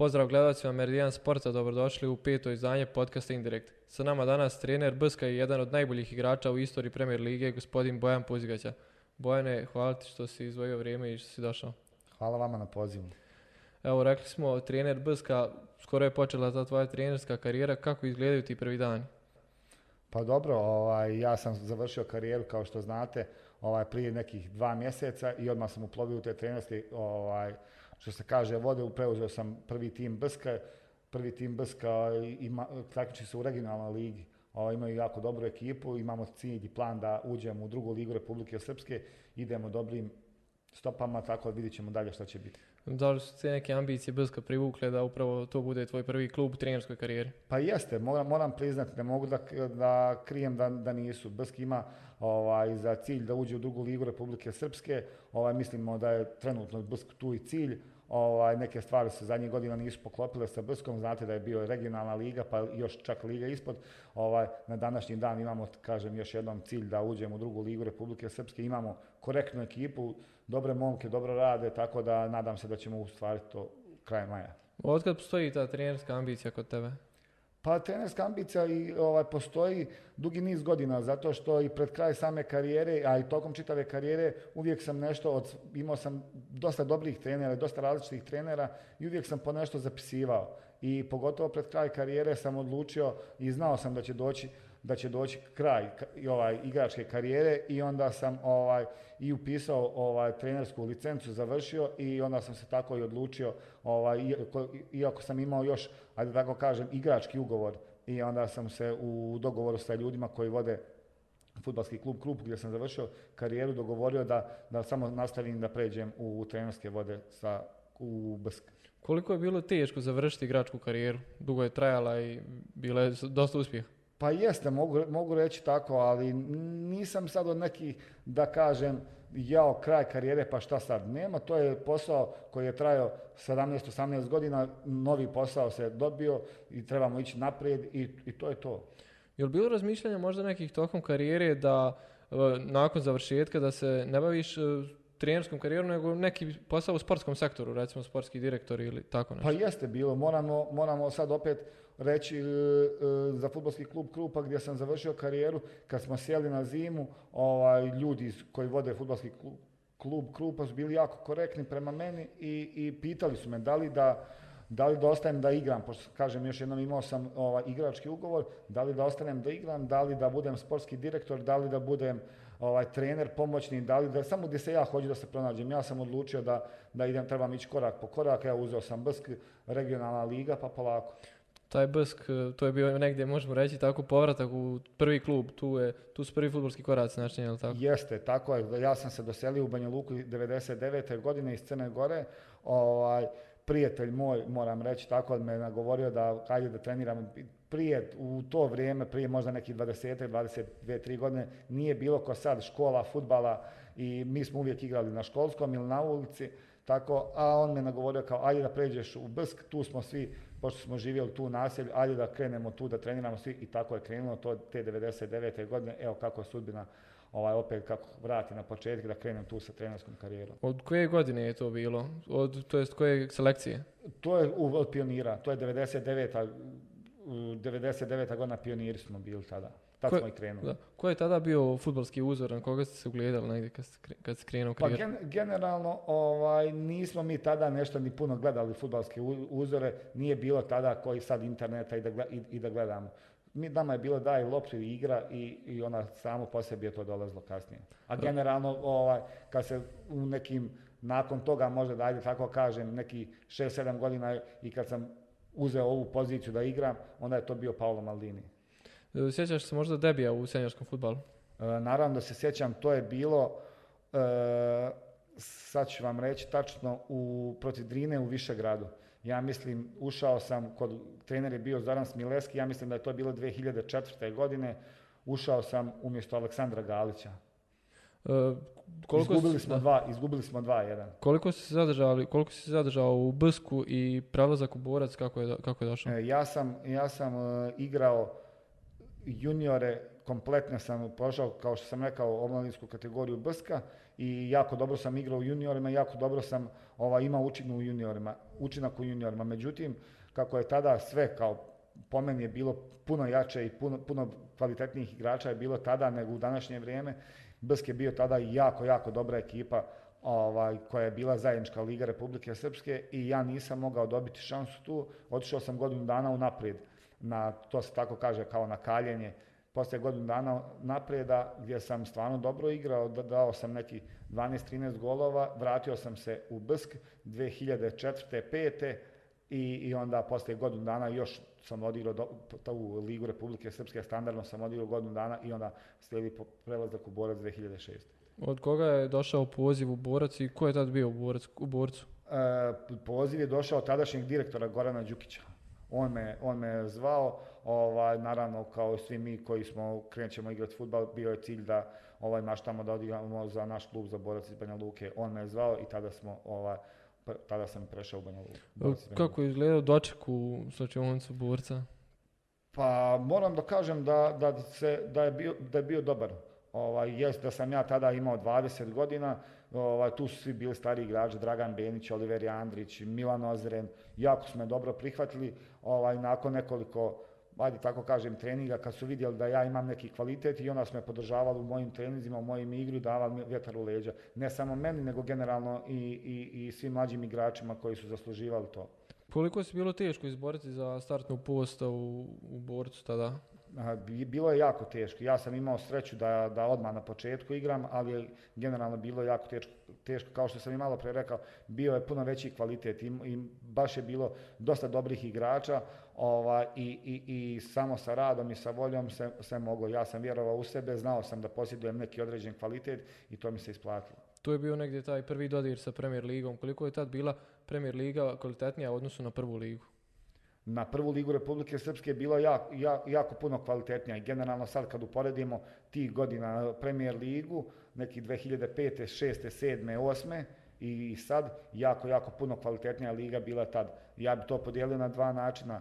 Pozdrav gledalcima Meridian Sporta, dobrodošli u peto izdanje podcasta Indirekt. Sa nama danas trener Brska i jedan od najboljih igrača u istoriji Premier Lige, gospodin Bojan Puzigaća. Bojane, hvala ti što si izvojio vrijeme i što si došao. Hvala vama na pozivu. Evo, rekli smo, trener Brska, skoro je počela ta tvoja trenerska karijera. Kako izgledaju ti prvi dani? Pa dobro, ovaj, ja sam završio karijeru, kao što znate, ovaj, prije nekih dva mjeseca i odmah sam uplovio u te trenerske, ovaj, što se kaže, vode, preuzeo sam prvi tim Brska, prvi tim Brska ima, takmiči se u regionalnoj ligi. Imaju jako dobru ekipu, imamo cilj i plan da uđemo u drugu ligu Republike Srpske, idemo dobrim stopama, tako da vidjet ćemo dalje šta će biti. Da li su te neke ambicije Brska privukle da upravo to bude tvoj prvi klub u trenerskoj karijeri? Pa jeste, moram, moram priznati, ne mogu da, da krijem da, da nisu. Brsk ima ovaj, za cilj da uđe u drugu ligu Republike Srpske, ovaj, mislimo da je trenutno Brsk tu i cilj, Ovaj, neke stvari se zadnjih godina nisu poklopile sa Brskom, znate da je bio regionalna liga, pa još čak liga ispod. Ovaj, na današnji dan imamo, kažem, još jednom cilj da uđemo u drugu ligu Republike Srpske. Imamo korektnu ekipu, dobre momke, dobro rade, tako da nadam se da ćemo ustvariti to kraj maja. Od postoji ta trenerska ambicija kod tebe? Pa trenerska ambicija i ovaj, postoji dugi niz godina, zato što i pred kraj same karijere, a i tokom čitave karijere, uvijek sam nešto, od, imao sam dosta dobrih trenera, dosta različitih trenera i uvijek sam po nešto zapisivao. I pogotovo pred kraj karijere sam odlučio i znao sam da će doći da će doći kraj ovaj, igračke karijere i onda sam ovaj, i upisao ovaj, trenersku licencu, završio i onda sam se tako i odlučio, ovaj, iako, iako sam imao još, ajde tako kažem, igrački ugovor i onda sam se u dogovoru sa ljudima koji vode futbalski klub klub gdje sam završio karijeru dogovorio da, da samo nastavim da pređem u trenerske vode sa, u Brsk. Koliko je bilo teško završiti igračku karijeru? Dugo je trajala i bila je dosta uspjeha. Pa jeste, mogu, mogu reći tako, ali nisam sad od nekih da kažem jao kraj karijere pa šta sad. Nema, to je posao koji je trajao 17-18 godina, novi posao se dobio i trebamo ići naprijed i, i to je to. Je li bilo razmišljanja možda nekih tokom karijere da e, nakon završetka da se ne baviš e, trenerskom karijerom, nego neki posao u sportskom sektoru, recimo sportski direktor ili tako nešto? Pa jeste bilo, moramo, moramo sad opet reći e, za futbolski klub Krupa gdje sam završio karijeru, kad smo sjeli na zimu, ovaj, ljudi koji vode futbolski klub, klub Krupa su bili jako korektni prema meni i, i pitali su me da li da da li da ostanem da igram, pošto kažem još jednom imao sam ovaj, igrački ugovor, da li da ostanem da igram, da li da budem sportski direktor, da li da budem ovaj, trener pomoćni, da li da, samo gdje se ja hoću da se pronađem. Ja sam odlučio da, da idem, trebam ići korak po korak, ja uzeo sam Brsk, regionalna liga, pa polako. Taj Brsk, to je bio negdje, možemo reći, tako povratak u prvi klub, tu, je, tu su prvi futbolski koraci načinjeni, je li tako? Jeste, tako je. Ja sam se doselio u Banja Luku 99. godine iz Crne Gore. Ovaj, prijatelj moj, moram reći tako, me nagovorio da hajde da treniram prije, u to vrijeme, prije možda nekih 20, 22, 3 godine, nije bilo ko sad škola, futbala i mi smo uvijek igrali na školskom ili na ulici, tako, a on me nagovorio kao, ajde da pređeš u Brsk, tu smo svi, pošto smo živjeli tu u naselju, ajde da krenemo tu, da treniramo svi i tako je krenulo to te 99. godine, evo kako je sudbina ovaj, opet kako vrati na početak da krenem tu sa trenerskom karijerom. Od koje godine je to bilo? Od, to jest koje selekcije? To je od pionira, to je 99. 99. godina pioniri smo bili tada. Tad smo i krenuli. Da. Ko je tada bio futbolski uzor, na koga ste se ugledali negdje kad, kad ste krenuo Pa gen, generalno ovaj, nismo mi tada nešto ni puno gledali futbalske uzore, nije bilo tada koji sad interneta i da, i, i da gledamo mi, nama je bilo daj loptu i igra i, i ona samo po sebi je to dolazilo kasnije. A generalno, ovaj, kad se u nekim, nakon toga možda da ajde tako kažem, neki 6-7 godina i kad sam uzeo ovu poziciju da igram, onda je to bio Paolo Maldini. E, sjećaš se možda debija u seniorskom futbalu? E, naravno da se sjećam, to je bilo, e, sad ću vam reći tačno, u, protiv Drine u Višegradu. Ja mislim, ušao sam, kod trener je bio Zoran Smileski, ja mislim da je to bilo 2004. godine, ušao sam umjesto Aleksandra Galića. Uh, koliko izgubili, smo da. dva, izgubili smo dva, jedan. Koliko si zadržali, koliko si zadržao u Bsku i prelazak u Borac, kako je, kako je došao? E, ja sam, ja sam uh, igrao juniore, kompletno sam prošao, kao što sam rekao, omladinsku kategoriju Brska i jako dobro sam igrao u juniorima, jako dobro sam ovaj, imao učinak u juniorima, učinak u juniorima. Međutim, kako je tada sve kao po meni je bilo puno jače i puno, puno kvalitetnijih igrača je bilo tada nego u današnje vrijeme. Brsk je bio tada jako, jako dobra ekipa ovaj, koja je bila zajednička Liga Republike Srpske i ja nisam mogao dobiti šansu tu. Otišao sam godinu dana unaprijed, na, to se tako kaže kao na kaljenje. Poslije godinu dana naprijeda gdje sam stvarno dobro igrao, dao sam neki 12-13 golova, vratio sam se u Brsk 2004. 5. I, i onda poslije godinu dana još sam odigrao do, u Ligu Republike Srpske, standardno sam odigrao godinu dana i onda slijedi prelazak u Borac 2006. Od koga je došao poziv u Borac i ko je tad bio u, borac, u Borcu? E, poziv je došao od tadašnjeg direktora Gorana Đukića. On me, on me zvao, ovaj, naravno kao svi mi koji smo krećemo igrati futbal, bio je cilj da ovaj, maštamo da odigramo za naš klub za Borac iz Banja Luke. On me je zvao i tada smo ovaj, tada sam prešao u Banja Luku. Kako je izgledao doček u slačioncu Borca? Pa moram da kažem da, da, se, da, je, bio, da je bio dobar. Ovaj, jest da sam ja tada imao 20 godina, ovaj, tu su svi bili stari igrači, Dragan Benić, Oliver Andrić, Milan Ozren, jako su me dobro prihvatili, ovaj, nakon nekoliko ajde tako kažem, treninga, kad su vidjeli da ja imam neki kvalitet i onda su me podržavali u mojim treninzima, u mojim igru, davali vjetar u leđa. Ne samo meni, nego generalno i, i, i svim mlađim igračima koji su zasluživali to. Koliko se bilo teško izboriti za startnu postavu u borcu tada? Bilo je jako teško. Ja sam imao sreću da, da odmah na početku igram, ali je generalno bilo jako teško, teško. Kao što sam i malo pre rekao, bio je puno veći kvalitet i, i baš je bilo dosta dobrih igrača ovaj, i, i, i, samo sa radom i sa voljom se, se moglo. Ja sam vjerovao u sebe, znao sam da posjedujem neki određen kvalitet i to mi se isplatilo. To je bio negdje taj prvi dodir sa Premier Ligom. Koliko je tad bila Premier Liga kvalitetnija u odnosu na prvu ligu? Na prvu ligu Republike Srpske bilo jako, jako puno kvalitetnija i generalno sad kad uporedimo tih godina Premier ligu, neki 2005. 6. 7. 8. i sad jako, jako puno kvalitetnija liga bila tad. Ja bi to podijelio na dva načina.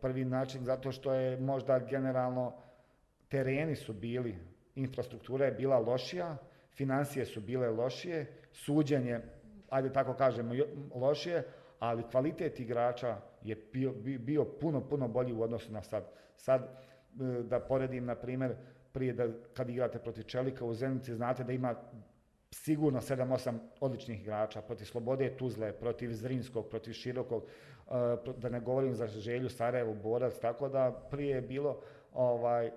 Prvi način zato što je možda generalno tereni su bili, infrastruktura je bila lošija, financije su bile lošije, suđenje, ajde tako kažemo, lošije, ali kvalitet igrača je bio, bio puno, puno bolji u odnosu na sad. Sad, e, da poredim, na primjer, prije da kad igrate protiv Čelika u Zenici, znate da ima sigurno 7-8 odličnih igrača, protiv Slobode Tuzle, protiv Zrinskog, protiv Širokog, e, da ne govorim za Želju, Sarajevo, Borac, tako da prije je bilo ovaj,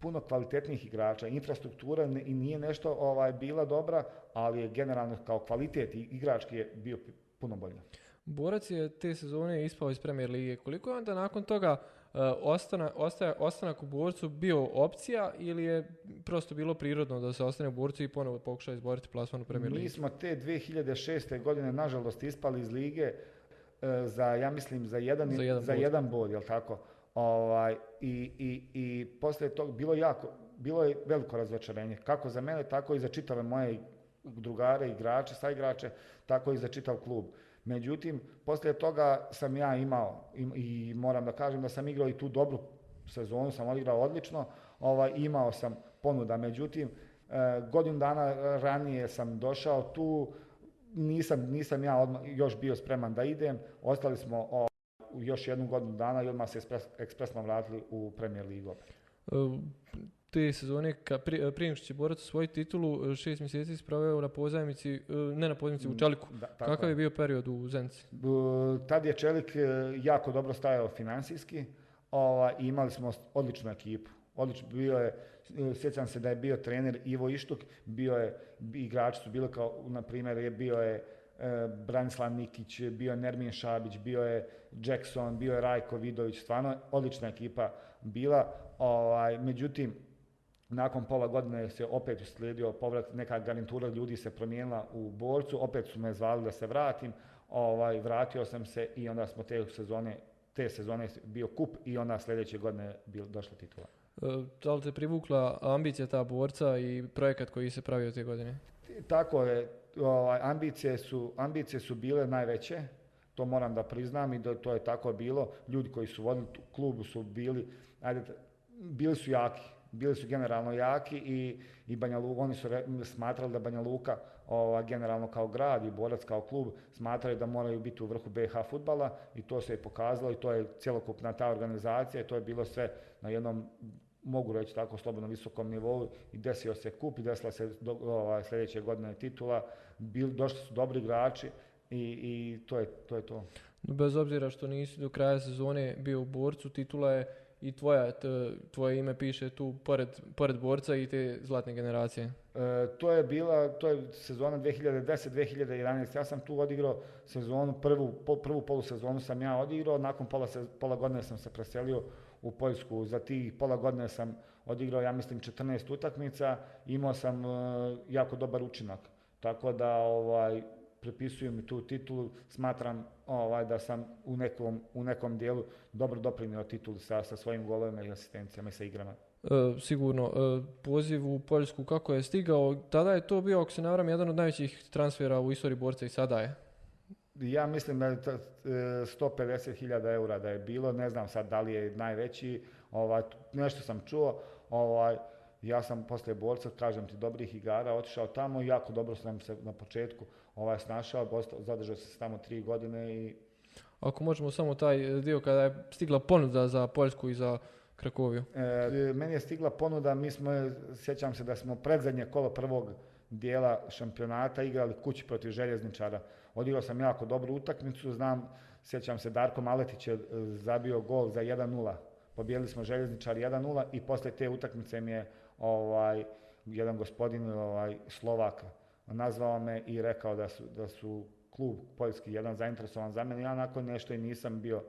puno kvalitetnih igrača. Infrastruktura i nije nešto ovaj, bila dobra, ali je generalno kao kvalitet igrački je bio puno bolji. Borac je te sezone ispao iz Premier Lige. Koliko je onda nakon toga uh, ostana, ostanak u borcu bio opcija ili je prosto bilo prirodno da se ostane u borcu i ponovo pokuša izboriti plasman u Premier Ligi? Mi smo te 2006. godine nažalost ispali iz lige uh, za, ja mislim, za jedan, za jedan, za bod. jedan bod, jel tako? Ovaj, i, i, I poslije toga bilo jako, bilo je veliko razočarenje, kako za mene, tako i za čitave moje drugare, igrače, sa igrače, tako i za čitav klub. Međutim, poslije toga sam ja imao i, i moram da kažem da sam igrao i tu dobru sezonu, sam odigrao odlično, ovaj, imao sam ponuda. Međutim, e, godinu dana ranije sam došao tu, nisam, nisam ja odmah, još bio spreman da idem, ostali smo o, još jednu godinu dana i odmah se ekspres, ekspresno vratili u Premier Ligu. E, te sezone, ka, pri, prije što će borac svoju titulu, e, šest mjeseci sproveo na pozajmici, e, ne na pozajmici, u mm, Čeliku. Da, Kakav je bio period u Zenci? Tad je Čelik e, jako dobro stajao financijski ova, i imali smo odličnu ekipu. Odlično, bio je, sjećam se da je bio trener Ivo Ištuk, bio je, igrači su bili kao, na primjer, je bio je Branislav Nikić, bio je Nermin Šabić, bio je Jackson, bio je Rajko Vidović, stvarno odlična ekipa bila. Ovaj, međutim, nakon pola godine se opet uslijedio povrat, neka garnitura ljudi se promijenila u borcu, opet su me zvali da se vratim, ovaj, vratio sam se i onda smo te sezone, te sezone bio kup i onda sljedeće godine bil, došla titula. E, da li te privukla ambicija ta borca i projekat koji se pravio te godine? Tako je, ovaj, ambicije, su, ambicije su bile najveće, to moram da priznam i da to je tako bilo. Ljudi koji su vodili klubu su bili, ajde, bili su jaki, bili su generalno jaki i, i Banja Luka, oni su re- smatrali da Banja Luka ova, generalno kao grad i Borac kao klub smatraju da moraju biti u vrhu BiH futbala i to se je pokazalo i to je cjelokupna ta organizacija i to je bilo sve na jednom mogu reći tako slobodno visokom nivou i desio se kup i desila se do, ovaj, sljedeće godine titula, Bil, došli su dobri igrači i, i to, je, to je to. Bez obzira što nisi do kraja sezone bio u borcu, titula je i tvoja, t- tvoje ime piše tu pored, pored borca i te zlatne generacije. E, to je bila, to je sezona 2010-2011. Ja sam tu odigrao sezonu, prvu, po, prvu polusezonu sam ja odigrao, nakon pola, se, pola godine sam se preselio u Poljsku. Za tih pola godine sam odigrao, ja mislim, 14 utakmica, imao sam e, jako dobar učinak. Tako da ovaj, prepisuju mi tu titulu, smatram ovaj, da sam u nekom, u nekom dijelu dobro doprinio titulu sa, sa svojim golovima i asistencijama i sa igrama. E, sigurno, e, poziv u Poljsku kako je stigao, tada je to bio, ako se ne varam, jedan od najvećih transfera u istoriji borca i sada je. Ja mislim da je to, e, 150.000 eura da je bilo, ne znam sad da li je najveći, ovaj, nešto sam čuo, ovaj, ja sam posle borca, kažem ti, dobrih igara, otišao tamo i jako dobro sam se na početku ovaj, snašao, zadržao se tamo tri godine i Ako možemo samo taj dio kada je stigla ponuda za Poljsku i za Krakoviju. E, meni je stigla ponuda, mi smo, sjećam se da smo predzadnje kolo prvog dijela šampionata igrali kući protiv željezničara. Odigrao sam jako dobru utakmicu, znam, sjećam se Darko Maletić je e, zabio gol za 1-0. Pobijedili smo željezničar 1-0 i posle te utakmice mi je ovaj, jedan gospodin ovaj, Slovak nazvao me i rekao da su, da su klub poljski jedan zainteresovan za mene. Ja nakon nešto i nisam bio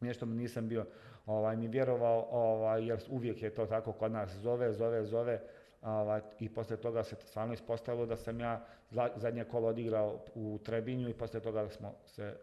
nešto mi nisam bio ovaj, ni vjerovao, ovaj, jer uvijek je to tako kod nas, zove, zove, zove, ovaj, i poslije toga se stvarno ispostavilo da sam ja za- zadnje kolo odigrao u Trebinju i poslije toga smo se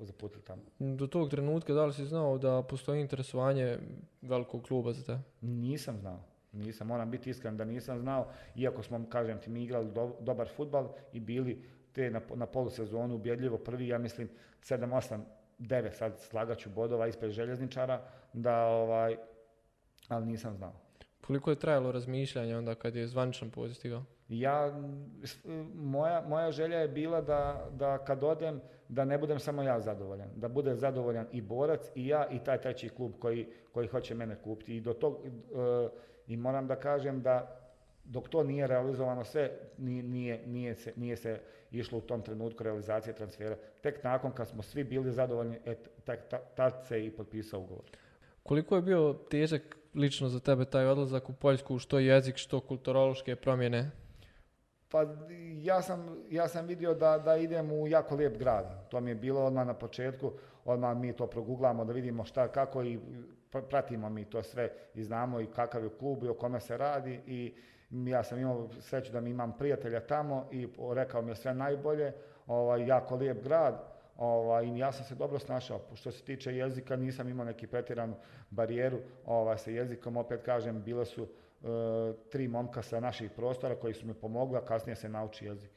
zaputili tamo. Do tog trenutka da li si znao da postoji interesovanje velikog kluba za te? Nisam znao. Nisam, moram biti iskren da nisam znao, iako smo, kažem ti, mi igrali do- dobar futbal i bili te na, na polusezonu ubjedljivo prvi, ja mislim 7, 8, 9, sad slagaću bodova ispred željezničara, da ovaj, ali nisam znao. Koliko je trajalo razmišljanje onda kad je zvaničan poziv stigao? Ja, moja, moja želja je bila da, da kad odem, da ne budem samo ja zadovoljan, da bude zadovoljan i borac i ja i taj treći klub koji, koji hoće mene kupiti. I, do tog, e, I moram da kažem da dok to nije realizovano sve, ni- nije, nije, se, nije se išlo u tom trenutku realizacije transfera. Tek nakon kad smo svi bili zadovoljni, et, tad se i potpisao ugovor. Koliko je bio težak lično za tebe taj odlazak u Poljsku, što jezik, što kulturološke promjene? Pa ja sam, ja sam vidio da, da idem u jako lijep grad. To mi je bilo odmah na početku, odmah mi to proguglamo da vidimo šta, kako i pratimo mi to sve i znamo i kakav je klub i o kome se radi i ja sam imao sreću da mi imam prijatelja tamo i rekao mi je sve najbolje, ovaj, jako lijep grad, ovaj, i ja sam se dobro snašao. Što se tiče jezika, nisam imao neki pretjeranu barijeru ovaj, sa jezikom, opet kažem, bile su e, tri momka sa naših prostora koji su mi pomogli, a kasnije se nauči jezik.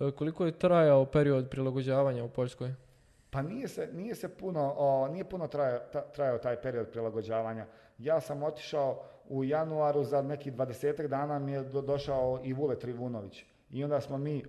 E, Koliko je trajao period prilagođavanja u Poljskoj? Pa nije se, nije se puno, o, nije puno trajao, ta- trajao taj period prilagođavanja. Ja sam otišao u januaru, za nekih 20 dana mi je do- došao i Vule Trivunović. I onda smo mi,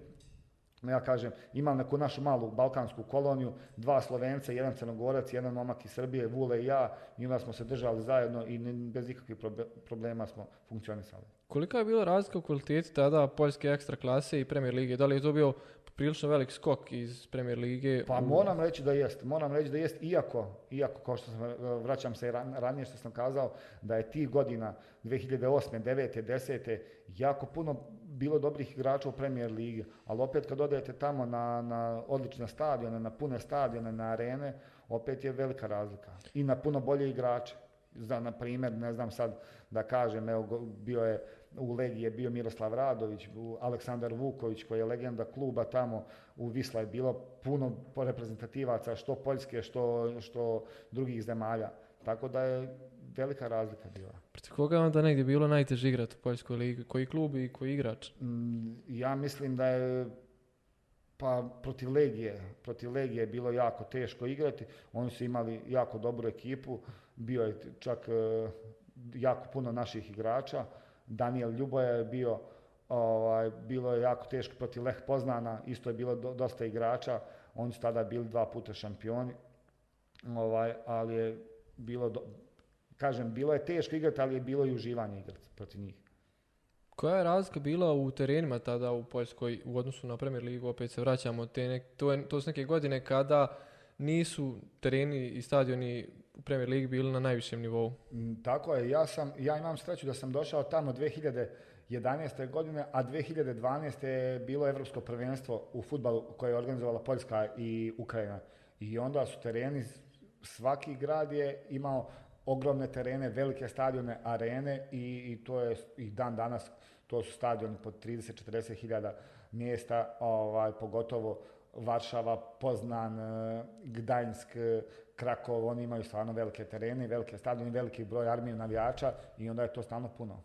ja kažem, imali neku našu malu balkansku koloniju, dva Slovenca, jedan Crnogorac, jedan momak iz Srbije, Vule i ja, i onda smo se držali zajedno i bez ikakvih problema smo funkcionisali. Kolika je bila razlika u kvaliteti tada Poljske ekstra klase i Premier lige? Da li je to bio prilično velik skok iz Premier lige? Pa u- moram reći da jest, moram reći da jest, iako, iako kao što sam, vraćam se ran- ranije što sam kazao, da je tih godina 2008. 9. 10. jako puno bilo dobrih igrača u Premier ligi, ali opet kad odete tamo na, na odlične stadione, na pune stadione, na arene, opet je velika razlika. I na puno bolje igrače. Za, na primjer, ne znam sad da kažem, evo, bio je u Legiji je bio Miroslav Radović, Aleksandar Vuković koji je legenda kluba tamo, u Visla je bilo puno reprezentativaca, što Poljske, što, što drugih zemalja. Tako da je velika razlika bila. Protiv koga je onda negdje bilo najteže igrati u Poljskoj ligi? Koji klub i koji igrač? Mm, Ja mislim da je pa protiv Legije, protiv Legije je bilo jako teško igrati. Oni su imali jako dobru ekipu. Bio je čak e, jako puno naših igrača. Daniel Ljuboja je bio, ovaj, bilo je jako teško protiv Leh Poznana, isto je bilo do- dosta igrača, oni su tada bili dva puta šampioni, ovaj, ali je bilo, do- kažem, bilo je teško igrati, ali je bilo i uživanje igrati protiv njih. Koja je razlika bila u terenima tada u Poljskoj u odnosu na Premier ligu? Opet se vraćamo, te nek- to, je, to su neke godine kada nisu tereni i stadioni u Premier ligi bili na najvišem nivou. Mm, Tako je, ja, sam, ja imam sreću da sam došao tamo 2011. godine, a 2012. je bilo Europsko prvenstvo u futbalu koje je organizovala Poljska i Ukrajina. I onda su tereni, svaki grad je imao ogromne terene, velike stadione, arene i, i to je i dan danas, to su stadioni pod 30-40 hiljada mjesta, ovaj, pogotovo Varšava, Poznan, eh, Gdańsk, Krakov, oni imaju stvarno velike terene, velike stadione, veliki broj armije navijača i onda je to stvarno puno.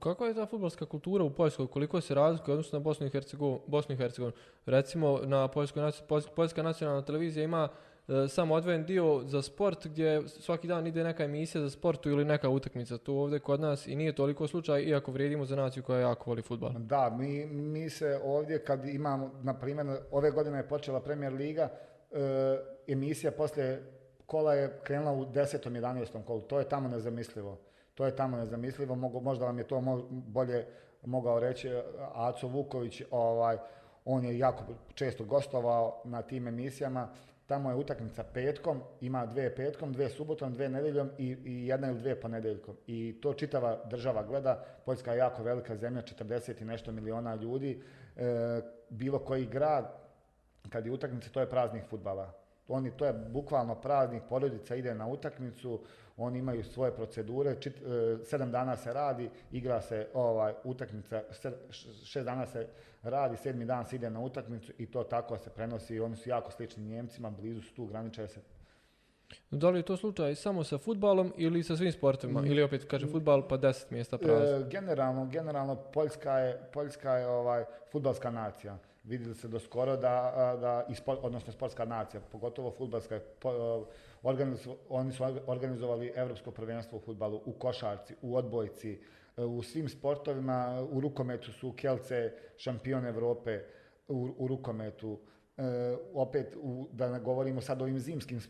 Kakva je ta futbolska kultura u Poljskoj? Koliko se razlikuje u odnosu na Bosnu i Hercegovinu? Recimo, na Poljskoj, Poljska nacionalna televizija ima e, samo odvojen dio za sport gdje svaki dan ide neka emisija za sportu ili neka utakmica. To ovdje kod nas i nije toliko slučaj, iako vrijedimo za naciju koja jako voli futbal. Da, mi, mi se ovdje kad imamo, na primjer, ove godine je počela Premier Liga, e, emisija poslije kola je krenula u 10. 11. kolu, to je tamo nezamislivo. To je tamo nezamislivo, možda vam je to bolje mogao reći e, Aco Vuković, ovaj, on je jako često gostovao na tim emisijama, tamo je utakmica petkom, ima dve petkom, dve subotom, dve nedjeljom i, i jedna ili dve ponedjeljkom. I to čitava država gleda. Poljska je jako velika zemlja, 40 i nešto miliona ljudi. E, bilo koji grad, kad je utakmica, to je praznik futbala. Oni, to je bukvalno praznik, porodica ide na utakmicu, oni imaju svoje procedure, čit, e, sedam dana se radi, igra se ovaj, utakmica, šest dana se radi, sedmi dan se ide na utakmicu i to tako se prenosi. Oni su jako slični Njemcima, blizu su tu, graniče se. Da li je to slučaj samo sa futbalom ili sa svim sportovima? Mm. Ili opet kaže futbal pa 10 mjesta prazno? E, generalno, generalno Poljska je, Poljska je ovaj, futbalska nacija. Vidjeli se do skoro da, da i spo- odnosno sportska nacija, pogotovo futbalska, po- organiz- oni su organizovali Europsko prvenstvo u futbalu, u košarci, u odbojci, e, u svim sportovima, u rukometu su Kelce šampion Europe u, u rukometu. E, opet, u, da ne govorimo sad o ovim zimskim e,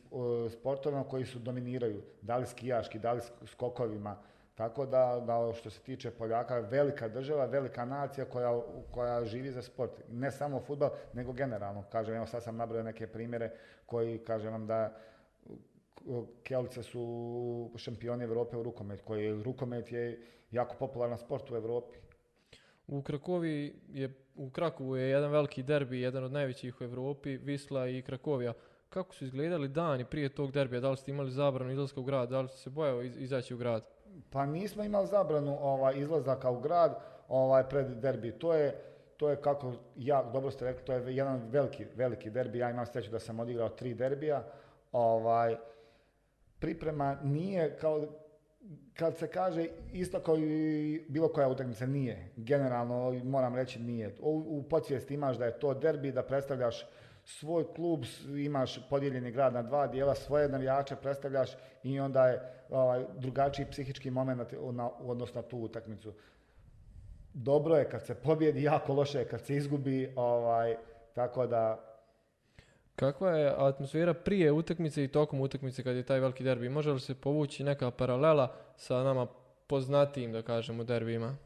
sportovima koji su dominiraju, da li skijaški, da li sk- skokovima, tako da, da što se tiče Poljaka, velika država, velika nacija koja, koja živi za sport. Ne samo futbal, nego generalno. Kažem, evo sad sam nabrojao neke primjere koji, kažem vam da Kelce su šampioni Europe u rukomet, koji rukomet je jako popularan sport u Europi. U Krakovi je, u Krakovu je jedan veliki derbi, jedan od najvećih u Europi, Visla i Krakovija. Kako su izgledali dani prije tog derbija? Da li ste imali zabranu izlaska u grad? Da li ste se bojao iz- izaći u grad? Pa nismo imali zabranu ovaj, izlazaka u grad ovaj, pred derbi. To je, to je kako, ja, dobro ste rekli, to je jedan veliki, veliki derbi. Ja imam sreću da sam odigrao tri derbija. Ovaj, priprema nije kao, kad se kaže isto kao i bilo koja utakmica, nije. Generalno, moram reći nije. U, u podsvijesti imaš da je to derbi, da predstavljaš svoj klub, imaš podijeljeni grad na dva dijela, svoje navijače predstavljaš i onda je ovaj, drugačiji psihički moment u, na, u odnosu na tu utakmicu. Dobro je kad se pobjedi, jako loše je kad se izgubi, ovaj, tako da Kakva je atmosfera prije utakmice i tokom utakmice kad je taj veliki derbi? Može li se povući neka paralela sa nama poznatijim, da kažemo, derbijima?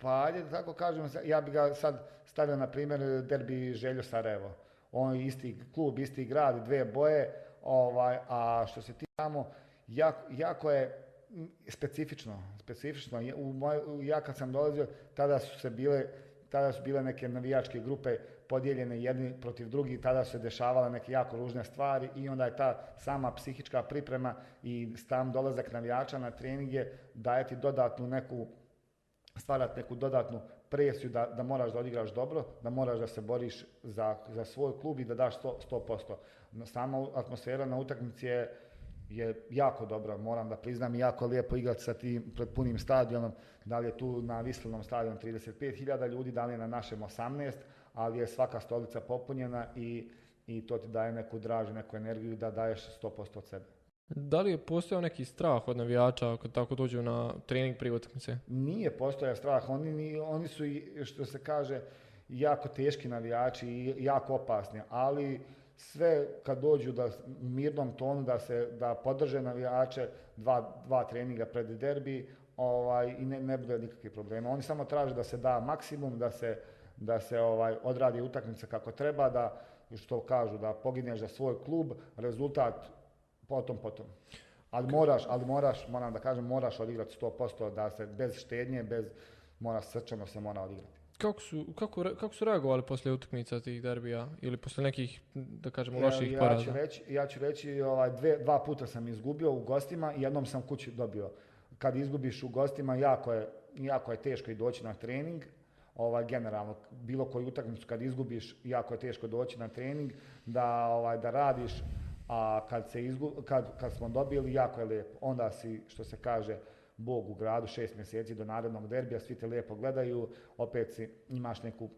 Pa ajde da tako kažem, ja bi ga sad stavio na primjer derbi Željo Sarajevo. On je isti klub, isti grad, dve boje, ovaj, a što se ti tamo, jako, jako je specifično, specifično. U moj, ja kad sam dolazio, tada su se bile, tada su bile neke navijačke grupe podijeljene jedni protiv drugih, tada su se dešavale neke jako ružne stvari i onda je ta sama psihička priprema i sam dolazak navijača na treninge daje ti dodatnu neku stvarati neku dodatnu presiju da, da moraš da odigraš dobro, da moraš da se boriš za, za svoj klub i da daš 100%. 100%. No, Sama atmosfera na utakmici je, je jako dobra, moram da priznam, jako lijepo igrati sa tim pred punim stadionom, da li je tu na Vislenom stadionu 35.000 ljudi, da li je na našem 18, ali je svaka stolica popunjena i, i to ti daje neku dražu, neku energiju da daješ 100% od sebe. Da li je postojao neki strah od navijača ako tako dođu na trening prije utakmice? Nije postojao strah, oni, ni- oni su što se kaže jako teški navijači i jako opasni, ali sve kad dođu da mirnom tonu da se da podrže navijače dva, dva treninga pred derbi ovaj, i ne, ne bude nikakvih problema. Oni samo traže da se da maksimum, da se, da se ovaj, odradi utakmica kako treba, da što kažu, da pogineš za svoj klub, rezultat potom, potom. Ali moraš, ali moraš, moram da kažem, moraš odigrati 100% da se bez štednje, bez, mora srčano se mora odigrati. Kako su, kako, kako su reagovali poslije utakmica tih derbija ili poslije nekih, da kažemo, loših ja, poraza? ću reći, ja ću reći, ovaj, dve, dva puta sam izgubio u gostima i jednom sam kući dobio. Kad izgubiš u gostima, jako je, jako je teško i doći na trening. Ovaj, generalno, bilo koju utakmicu kad izgubiš, jako je teško doći na trening, da, ovaj, da radiš, a kad, se izgu, kad, kad smo dobili, jako je lijepo. Onda si, što se kaže, Bog u gradu, šest mjeseci do narednog derbija, svi te lijepo gledaju, opet si, imaš neku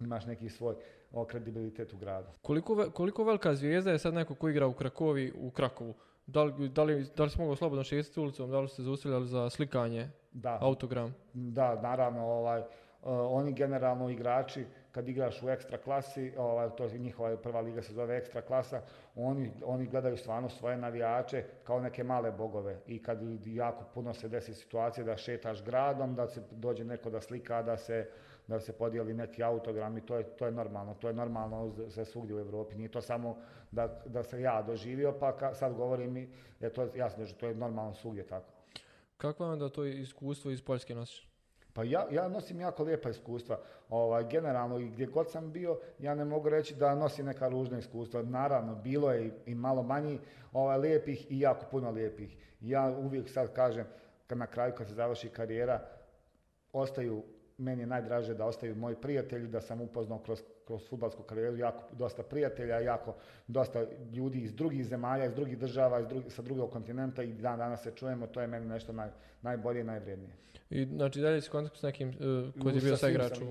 imaš neki svoj o, kredibilitet u gradu. Koliko, ve- koliko velika zvijezda je sad neko ko igra u Krakovi u Krakovu? Da li, da li, da li si mogao slobodno šetiti ulicom, da li ste zaustavljali za slikanje, Da, autogram? da, naravno, ovaj, oni generalno igrači, kad igraš u ekstra klasi, ovaj, to je njihova prva liga se zove ekstra klasa, oni, oni gledaju stvarno svoje navijače kao neke male bogove i kad jako puno se desi situacije da šetaš gradom, da se dođe neko da slika, da se, da se podijeli neki autogram i to je, to je normalno, to je normalno za svugdje u Europi, nije to samo da, da se ja doživio pa ka, sad govorim i je to jasno, to je normalno svugdje tako. Kako je onda to iskustvo iz Poljske nosiš? Pa ja, ja nosim jako lijepa iskustva. Ovaj, generalno gdje god sam bio, ja ne mogu reći da nosim neka ružna iskustva. Naravno, bilo je i, i malo manji ovaj, lijepih i jako puno lijepih. Ja uvijek sad kažem, kad na kraju kad se završi karijera, ostaju, meni je najdraže da ostaju moji prijatelji, da sam upoznao kroz, kroz futbalsku karijeru jako dosta prijatelja, jako dosta ljudi iz drugih zemalja, iz drugih država, iz drugi, sa drugog kontinenta i dan danas se čujemo, to je meni nešto naj, najbolje i najvrijednije. I znači dalje si kontakt s nekim uh, koji je bio sa sam-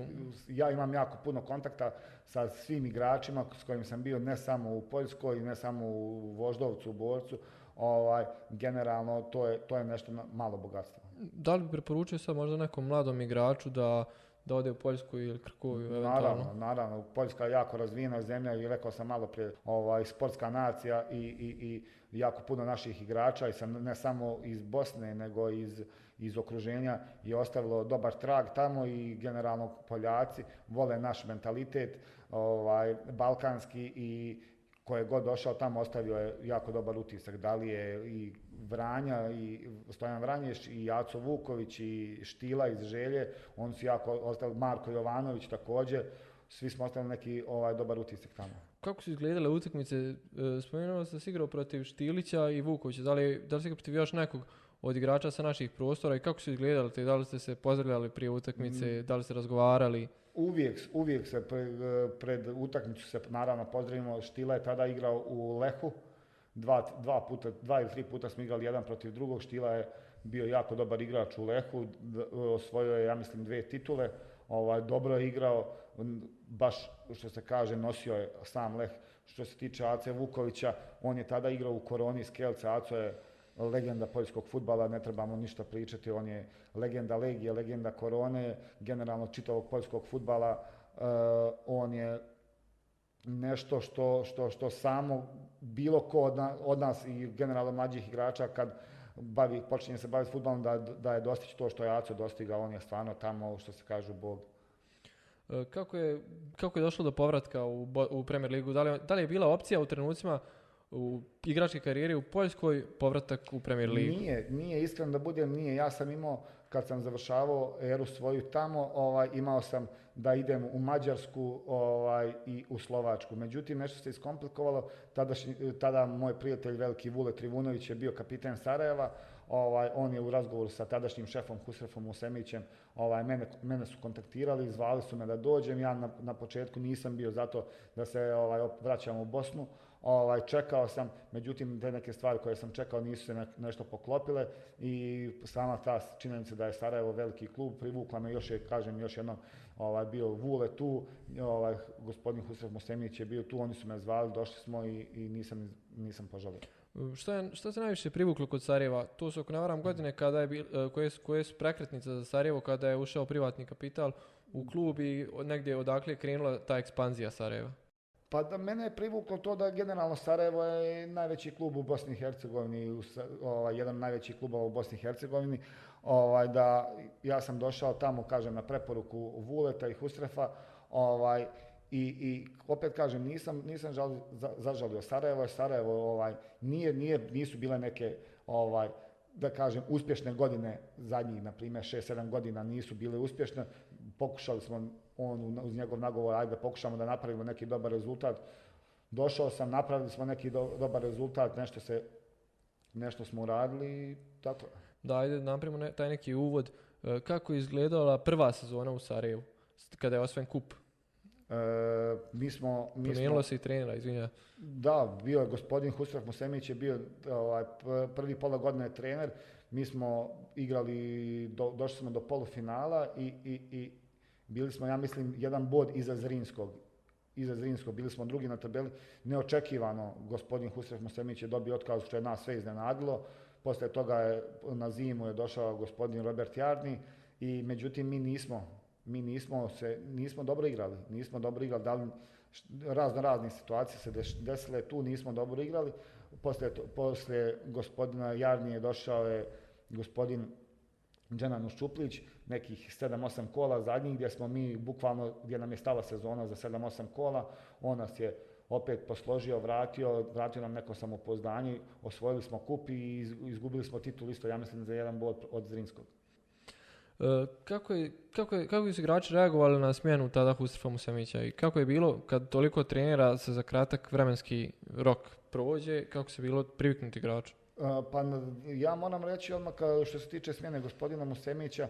Ja imam jako puno kontakta sa svim igračima s kojim sam bio ne samo u Poljskoj, ne samo u Voždovcu, u Borcu. Ovaj, generalno to je, to je nešto malo bogatstvo. Da li bi preporučio sad možda nekom mladom igraču da, da ode u Poljsku ili Krakovu eventualno? Naravno, naravno. Poljska je jako razvijena zemlja i rekao sam malo prije, ovaj, sportska nacija i, i, i jako puno naših igrača i sam, ne samo iz Bosne nego iz, iz okruženja je ostavilo dobar trag tamo i generalno Poljaci vole naš mentalitet, ovaj, balkanski i ko je god došao tamo ostavio je jako dobar utisak. Da li je i Vranja, i Stojan Vranješ, i Jaco Vuković, i Štila iz Želje, oni su jako ostavili, Marko Jovanović također, svi smo ostavili neki ovaj, dobar utisak tamo. Kako su izgledale utakmice? E, Spomenuo sam si igrao protiv Štilića i Vukovića. Da li, da li igrao protiv još nekog od igrača sa naših prostora i kako su izgledali? Da li ste se pozdravljali prije utakmice? Da li ste razgovarali? Uvijek, uvijek se pre- pred utakmicu se naravno pozdravimo. Štila je tada igrao u Lehu. Dva, dva, puta, dva ili tri puta smo igrali jedan protiv drugog. Štila je bio jako dobar igrač u Lehu. Osvojio je, ja mislim, dve titule. Ovaj, dobro je igrao, baš što se kaže, nosio je sam Leh. Što se tiče Ace Vukovića, on je tada igrao u Koroni iz Kelca. Aco je legenda poljskog futbala, ne trebamo ništa pričati, on je legenda Legije, legenda Korone, generalno čitavog poljskog futbala, eh, on je nešto što, što, što samo bilo ko od, na- od nas i generalno mlađih igrača kad bavi, počinje se baviti futbalom da, da je dostići to što je Aco dostigao, on je stvarno tamo što se kažu Bog. E, Kako je, kako je došlo do povratka u, u Premier Ligu? Da li, da li je bila opcija u trenucima u igračke karijere u Poljskoj povratak u Premier Ligu? Nije, nije iskren da budem, nije. Ja sam imao, kad sam završavao eru svoju tamo, ovaj, imao sam da idem u Mađarsku ovaj, i u Slovačku. Međutim, nešto se iskomplikovalo. Tadašnji- tada moj prijatelj veliki Vule Trivunović je bio kapiten Sarajeva. Ovaj, on je u razgovoru sa tadašnjim šefom Husrefom Usemićem, ovaj, mene, mene su kontaktirali, zvali su me da dođem. Ja na, na početku nisam bio zato da se ovaj, vraćam u Bosnu. Ovaj, čekao sam, međutim te neke stvari koje sam čekao nisu se ne- nešto poklopile i sama ta činjenica da je Sarajevo veliki klub privukla me još je, kažem još jednom, ovaj, bio Vule tu, ovaj, gospodin Husrev Mosemić je bio tu, oni su me zvali, došli smo i, i nisam, nisam požalio. Što, je, što se najviše privuklo kod Sarajeva? To su, ako ne varam, godine kada je bil, e, koje, su, koje su prekretnice za Sarajevo kada je ušao privatni kapital u klub i negdje odakle je krenula ta ekspanzija Sarajeva? Pa da mene je privuklo to da generalno Sarajevo je najveći klub u Bosni i Hercegovini, ovaj, jedan od najvećih klubova u Bosni i Hercegovini, ovaj, da ja sam došao tamo, kažem, na preporuku Vuleta i Husrefa, ovaj, i, i opet kažem, nisam, nisam žali, za, zažalio Sarajevo, Sarajevo ovaj, nije, nije, nisu bile neke, ovaj, da kažem, uspješne godine zadnjih, na primjer, 6-7 godina nisu bile uspješne. Pokušali smo on uz njegov nagovor, ajde pokušamo da napravimo neki dobar rezultat. Došao sam, napravili smo neki do, dobar rezultat, nešto se, nešto smo uradili i tako. Da, ajde napravimo ne, taj neki uvod. E, kako je izgledala prva sezona u Sarajevu, kada je osvojen kup? E, mi smo... Mi Promijenilo se i trenera, izvinja. Da, bio je gospodin Husraf Musemić je bio ovaj, prvi pola godine trener. Mi smo igrali, do, došli smo do polufinala i, i, i bili smo, ja mislim, jedan bod iza Zrinskog. Iza Zrinskog, bili smo drugi na tabeli. Neočekivano, gospodin Husref Musemić je dobio otkaz što je nas sve iznenadilo. Poslije toga je na zimu je došao gospodin Robert Jarni i međutim mi nismo mi nismo se nismo dobro igrali, nismo dobro igrali, da li razno razne situacije se desile tu, nismo dobro igrali. Poslije, poslije gospodina Jarnije došao je gospodin Dženan Šuplić, nekih 7-8 kola zadnjih gdje smo mi bukvalno, gdje nam je stala sezona za 7-8 kola, on nas je opet posložio, vratio, vratio nam neko samopouzdanje, osvojili smo kup i izgubili smo titul isto, ja mislim, za jedan bod od Zrinskog. E, kako, je, kako, je, kako su igrači reagovali na smjenu tada Husrefa Musamića i kako je bilo kad toliko trenera se za kratak vremenski rok prođe, kako se bilo priviknuti igraču? E, pa ja moram reći odmah što se tiče smjene gospodina Musemića,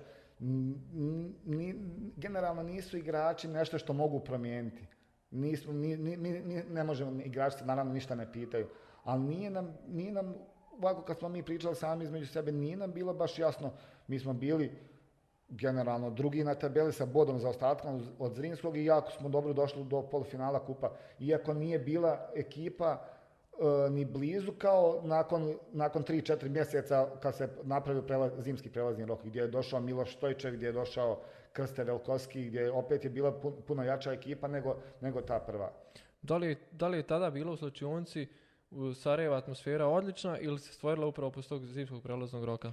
generalno nisu igrači nešto što mogu promijeniti. Nismo, ni, ni, ni, ne možemo, igrači se naravno ništa ne pitaju, ali nije nam, nije nam, ovako kad smo mi pričali sami između sebe, nije nam bilo baš jasno, mi smo bili generalno drugi na tabeli sa bodom za ostatkom od Zrinskog i jako smo dobro došli do polufinala kupa. Iako nije bila ekipa ni blizu kao nakon, nakon 3-4 mjeseca kad se napravio prelaz, zimski prelazni rok gdje je došao Miloš Stojčev, gdje je došao Krste Velkovski, gdje opet je bila puno jača ekipa nego, nego ta prva. Da li, da li je tada bilo u slučionci u Sarajevo atmosfera odlična ili se stvorila upravo posle tog zimskog prelaznog roka?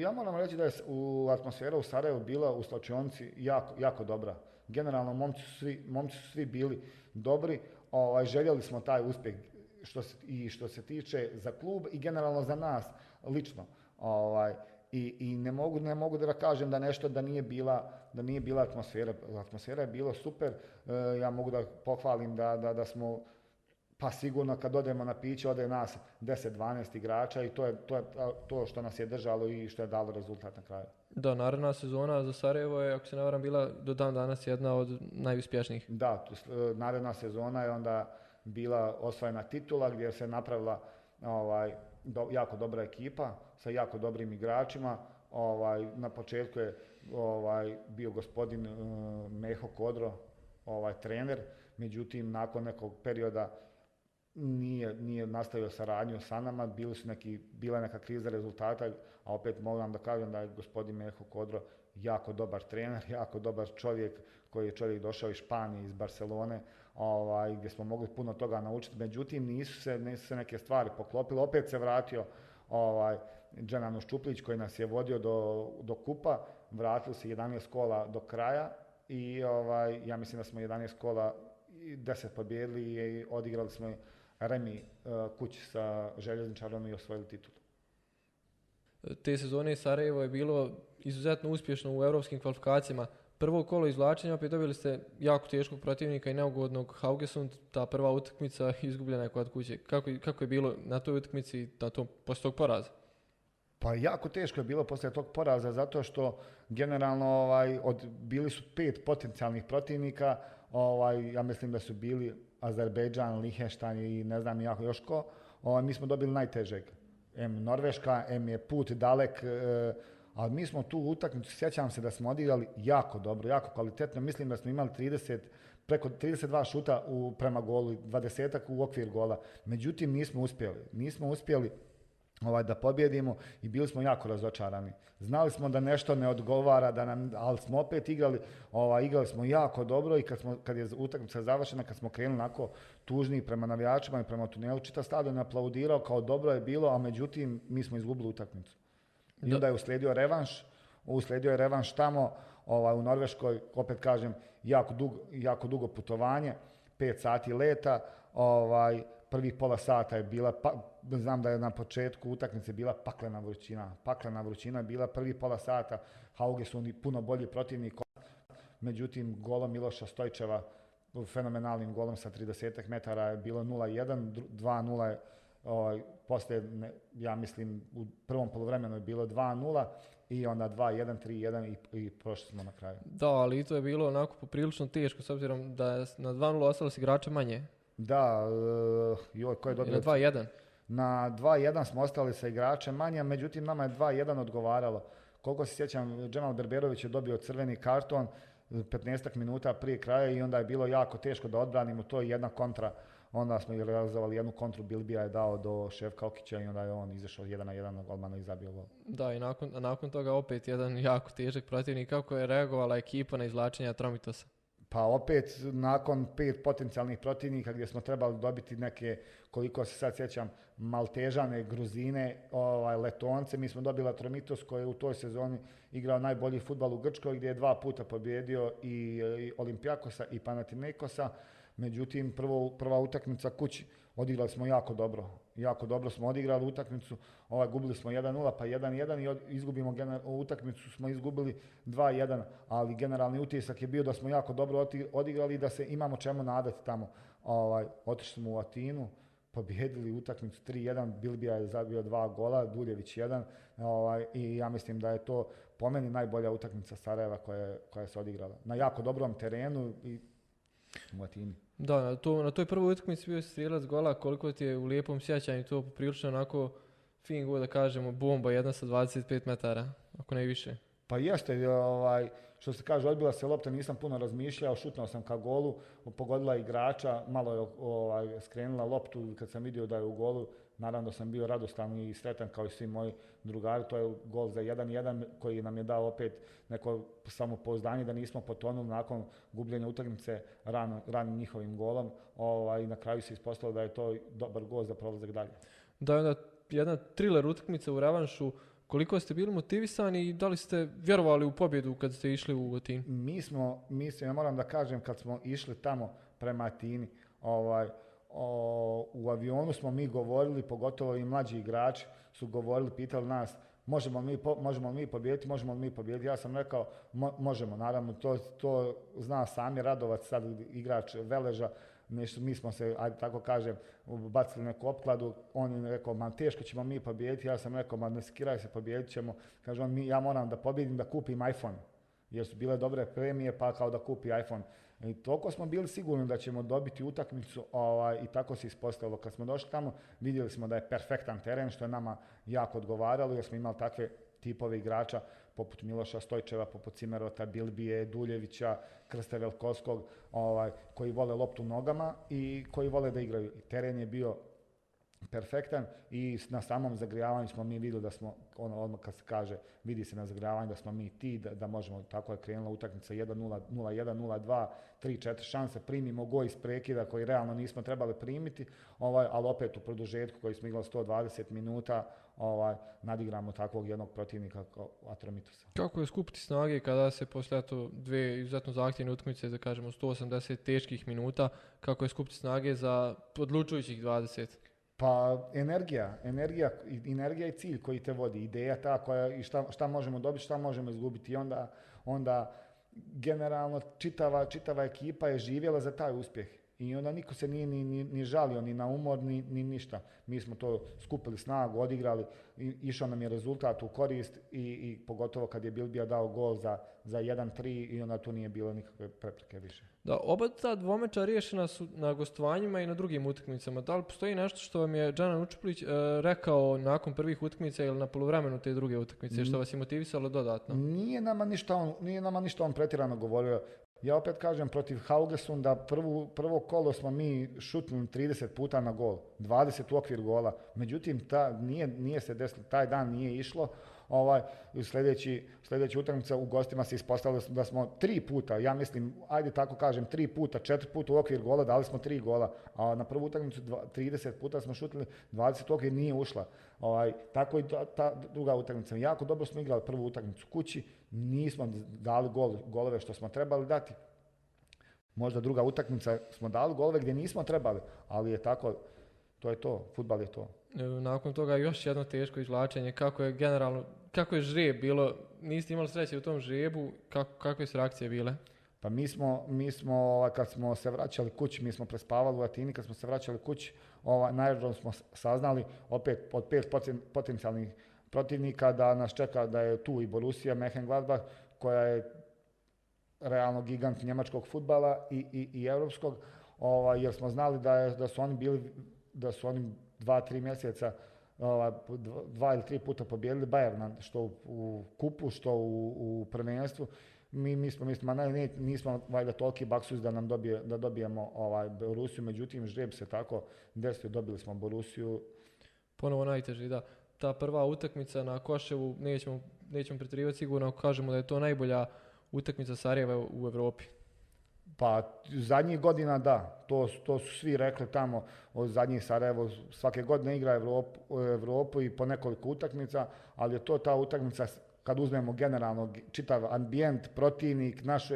Ja moram reći da je u atmosfera u Sarajevu bila u slačionci jako, jako dobra. Generalno momci su svi, momci su svi bili dobri, ovaj, željeli smo taj uspjeh što se, i što se tiče za klub i generalno za nas lično. Ovaj, i, i ne mogu ne mogu da kažem da nešto da nije bila da nije bila atmosfera atmosfera je bila super e, ja mogu da pohvalim da, da, da smo pa sigurno kad odemo na piće ode nas 10-12 igrača i to je, to je to što nas je držalo i što je dalo rezultat na kraju. Da, naredna sezona za Sarajevo je, ako se ne varam, bila do dan danas jedna od najuspješnijih. Da, tu, e, naredna sezona je onda bila osvojena titula gdje se napravila ovaj, do, jako dobra ekipa sa jako dobrim igračima. Ovaj, na početku je ovaj, bio gospodin uh, Meho Kodro, ovaj, trener, međutim nakon nekog perioda nije, nije nastavio saradnju sa nama, bili su neki, bila neka kriza rezultata, a opet moram da kažem da je gospodin Meho Kodro jako dobar trener, jako dobar čovjek koji je čovjek došao iz Španije, iz Barcelone, ovaj, gdje smo mogli puno toga naučiti, međutim nisu se, nisu se neke stvari poklopile, opet se vratio ovaj, Dženano Ščuplić koji nas je vodio do, do kupa, vratili se 11 kola do kraja i ovaj, ja mislim da smo 11 kola 10 pobjedili i odigrali smo Remi uh, kući sa željezničarom i osvojili titul. Te sezone Sarajevo je bilo izuzetno uspješno u europskim kvalifikacijama. Prvo kolo izvlačenja, opet dobili ste jako teškog protivnika i neugodnog Haugesund, ta prva utakmica izgubljena je kod kuće. Kako, kako je bilo na toj utakmici da to, posle tog poraza? Pa jako teško je bilo poslije tog poraza zato što generalno ovaj, od, bili su pet potencijalnih protivnika, ovaj, ja mislim da su bili Azerbejdžan, Lihenštajn i ne znam jako još ko, ovaj, mi smo dobili najtežeg. M Norveška, M je put dalek, e, ali mi smo tu utakmicu, sjećam se da smo odigrali jako dobro, jako kvalitetno, mislim da smo imali 30 preko 32 šuta u, prema golu, 20 u okvir gola. Međutim, nismo uspjeli. Nismo uspjeli ovaj, da pobjedimo i bili smo jako razočarani. Znali smo da nešto ne odgovara, da nam, ali smo opet igrali, ovaj, igrali smo jako dobro i kad, smo, kad je utakmica završena, kad smo krenuli onako tužni prema navijačima i prema tunelu, čitav stadion aplaudirao kao dobro je bilo, a međutim mi smo izgubili utakmicu. I onda je uslijedio revanš, uslijedio je revanš tamo ovaj, u Norveškoj, opet kažem, jako, dugo, jako dugo putovanje, pet sati leta, ovaj, prvih pola sata je bila, pa, znam da je na početku utakmice bila paklena vrućina. Paklena vrućina je bila prvih pola sata, Hauge su oni puno bolji protivnik. Međutim, golom Miloša Stojčeva, fenomenalnim golom sa 30 metara je bilo 0-1, 2-0 je ovaj, poslije, ja mislim, u prvom polovremenu je bilo 2-0 i onda 2-1, 3-1 i, i prošli smo na kraju. Da, ali i to je bilo onako poprilično teško s obzirom da je na 2-0 ostalo si igrača manje. Da, uh, joj, ko je dobio? Na 2-1. Na 2-1 smo ostali sa igračem manje, međutim nama je 2-1 odgovaralo. Koliko se sjećam, Džemal Berberović je dobio crveni karton 15 minuta prije kraja i onda je bilo jako teško da odbranimo to jedna kontra. Onda smo realizovali jednu kontru, Bilbija je dao do Šefka Okića i onda je on izašao jedan na jedan na golmana i zabio gol. Da, i nakon, nakon toga opet jedan jako težak protivnik. Kako je reagovala ekipa na izvlačenja Tromitosa? Pa opet nakon pet potencijalnih protivnika gdje smo trebali dobiti neke, koliko se sad sjećam, Maltežane, Gruzine, ovaj, Letonce, mi smo dobili Atromitos koji je u toj sezoni igrao najbolji futbal u Grčkoj gdje je dva puta pobjedio i, i Olimpijakosa i Panathinaikosa. Međutim, prvo, prva utakmica kući odigrali smo jako dobro. Jako dobro smo odigrali utakmicu, ovaj, gubili smo 1-0 pa 1-1 i izgubimo gener, utakmicu smo izgubili 2-1, ali generalni utisak je bio da smo jako dobro odigrali i da se imamo čemu nadati tamo. Ovaj, otišli smo u Atinu, pobjedili utakmicu 3-1, Bilbija je zabio dva gola, Duljević jedan ovaj, i ja mislim da je to po meni najbolja utakmica Sarajeva koja, koja se odigrala. Na jako dobrom terenu i u Atini. Da, na, to, na toj prvoj utakmici bio strijelac gola, koliko ti je u lijepom sjećanju to poprilično onako fin go da kažemo bomba jedna sa 25 metara, ako ne više. Pa jeste, ovaj, što se kaže, odbila se lopta, nisam puno razmišljao, šutnuo sam ka golu, pogodila igrača, malo je ovaj, skrenula loptu kad sam vidio da je u golu, naravno da sam bio radostan i sretan kao i svi moji drugari, to je gol za 1-1 koji nam je dao opet neko samopouzdanje da nismo potonuli nakon gubljenja utakmice ran, ranim njihovim golom ovaj, i na kraju se ispostavilo da je to dobar gol za prolazak dalje. Da je jedna thriller utakmica u revanšu, koliko ste bili motivisani i da li ste vjerovali u pobjedu kad ste išli u Atini? Mi smo, mi smo, ja moram da kažem, kad smo išli tamo prema Atini, ovaj, o, u avionu smo mi govorili, pogotovo i mlađi igrači su govorili, pitali nas, možemo mi, po, možemo mi pobijediti, možemo mi pobijediti. Ja sam rekao, mo, možemo, naravno, to, to zna sami Radovac, sad igrač Veleža, mi smo se, ajde tako kažem, bacili neku opkladu, on je rekao, man teško ćemo mi pobijediti, ja sam rekao, man ne skiraj se, pobijedit ćemo. Kaže on, mi, ja moram da pobjedim, da kupim iPhone, jer su bile dobre premije, pa kao da kupi iPhone. I toliko smo bili sigurni da ćemo dobiti utakmicu ovaj, i tako se ispostavilo. Kad smo došli tamo, vidjeli smo da je perfektan teren, što je nama jako odgovaralo, jer smo imali takve tipove igrača poput Miloša Stojčeva, poput Cimerota, Bilbije, Duljevića, Krste Velkovskog, ovaj, koji vole loptu nogama i koji vole da igraju. I teren je bio perfektan i na samom zagrijavanju smo mi vidjeli da smo, ono odmah kad se kaže, vidi se na zagrijavanju da smo mi ti, da, da možemo, tako je krenula utakmica 1-0, 0-1, 0-2, 3-4 šanse, primimo go iz prekida koji realno nismo trebali primiti, ovaj, ali opet u produžetku koji smo igrali 120 minuta, ovaj, nadigramo takvog jednog protivnika kao Atromitosa. Kako je skupiti snage kada se poslije to dve izuzetno zahtjevne utakmice, da kažemo 180 teških minuta, kako je skupiti snage za odlučujućih 20? Pa energija, energija, energija je cilj koji te vodi, ideja ta koja i šta, šta možemo dobiti, šta možemo izgubiti i onda, onda generalno čitava, čitava ekipa je živjela za taj uspjeh. I onda niko se nije ni, ni, ni žalio ni na umor, ni, ni ništa. Mi smo to skupili snagu, odigrali, i, išao nam je rezultat u korist i, i pogotovo kad je Bilbija dao gol za, za 1-3 i onda tu nije bilo nikakve prepreke više. Da, oba ta dvomeča riješena su na gostovanjima i na drugim utakmicama. Da li postoji nešto što vam je Džanan Učuplić e, rekao nakon prvih utakmica ili na poluvremenu te druge utakmice, što vas je motivisalo dodatno? Nije nama ništa on, nije nama ništa on pretjerano govorio. Ja opet kažem, protiv Haugesunda prvu, prvo kolo smo mi šutnuli 30 puta na gol, 20 u okvir gola. Međutim, ta, nije, nije se desilo, taj dan nije išlo. Ovaj, sljedeći, sljedeći utakmica u gostima se ispostavilo da smo tri puta, ja mislim, ajde tako kažem, tri puta, četiri puta u okvir gola, dali smo tri gola, a na prvu utakmicu 30 puta smo šutili, 20 u okvir nije ušla. Ovaj, tako i ta, ta druga utakmica. Jako dobro smo igrali prvu utakmicu kući, nismo dali gol, golove što smo trebali dati. Možda druga utakmica smo dali golove gdje nismo trebali, ali je tako, to je to, futbal je to. Nakon toga još jedno teško izvlačenje, kako je generalno, kako je žrijeb bilo, niste imali sreće u tom žrijebu, kako, kakve su reakcije bile? Pa mi smo, mi smo kad smo se vraćali kući, mi smo prespavali u Atini, kad smo se vraćali kući, ovaj, najžalom smo saznali opet od pet potencijalnih protivnika da nas čeka da je tu i Borussia Mönchengladbach koja je realno gigant njemačkog futbala i, i, i europskog, ovaj, jer smo znali da, je, da su oni bili, da su oni dva, tri mjeseca dva ili tri puta pobijedili Bayern, što u kupu, što u, u prvenstvu. Mi, mi smo, mislim, ne, nismo valjda toliki baksus da nam dobije, da dobijemo ovaj, Borusiju, međutim, žreb se tako desio, dobili smo Borusiju. Ponovo najteži, da ta prva utakmica na Koševu, nećemo, nećemo pretjerivati sigurno ako kažemo da je to najbolja utakmica Sarajeva u Europi. Pa zadnjih godina da, to, to su svi rekli tamo od zadnjih Sarajevo, svake godine igra Evropu, Evropu i po nekoliko utakmica, ali je to ta utakmica kad uzmemo generalno čitav ambijent, protivnik, našu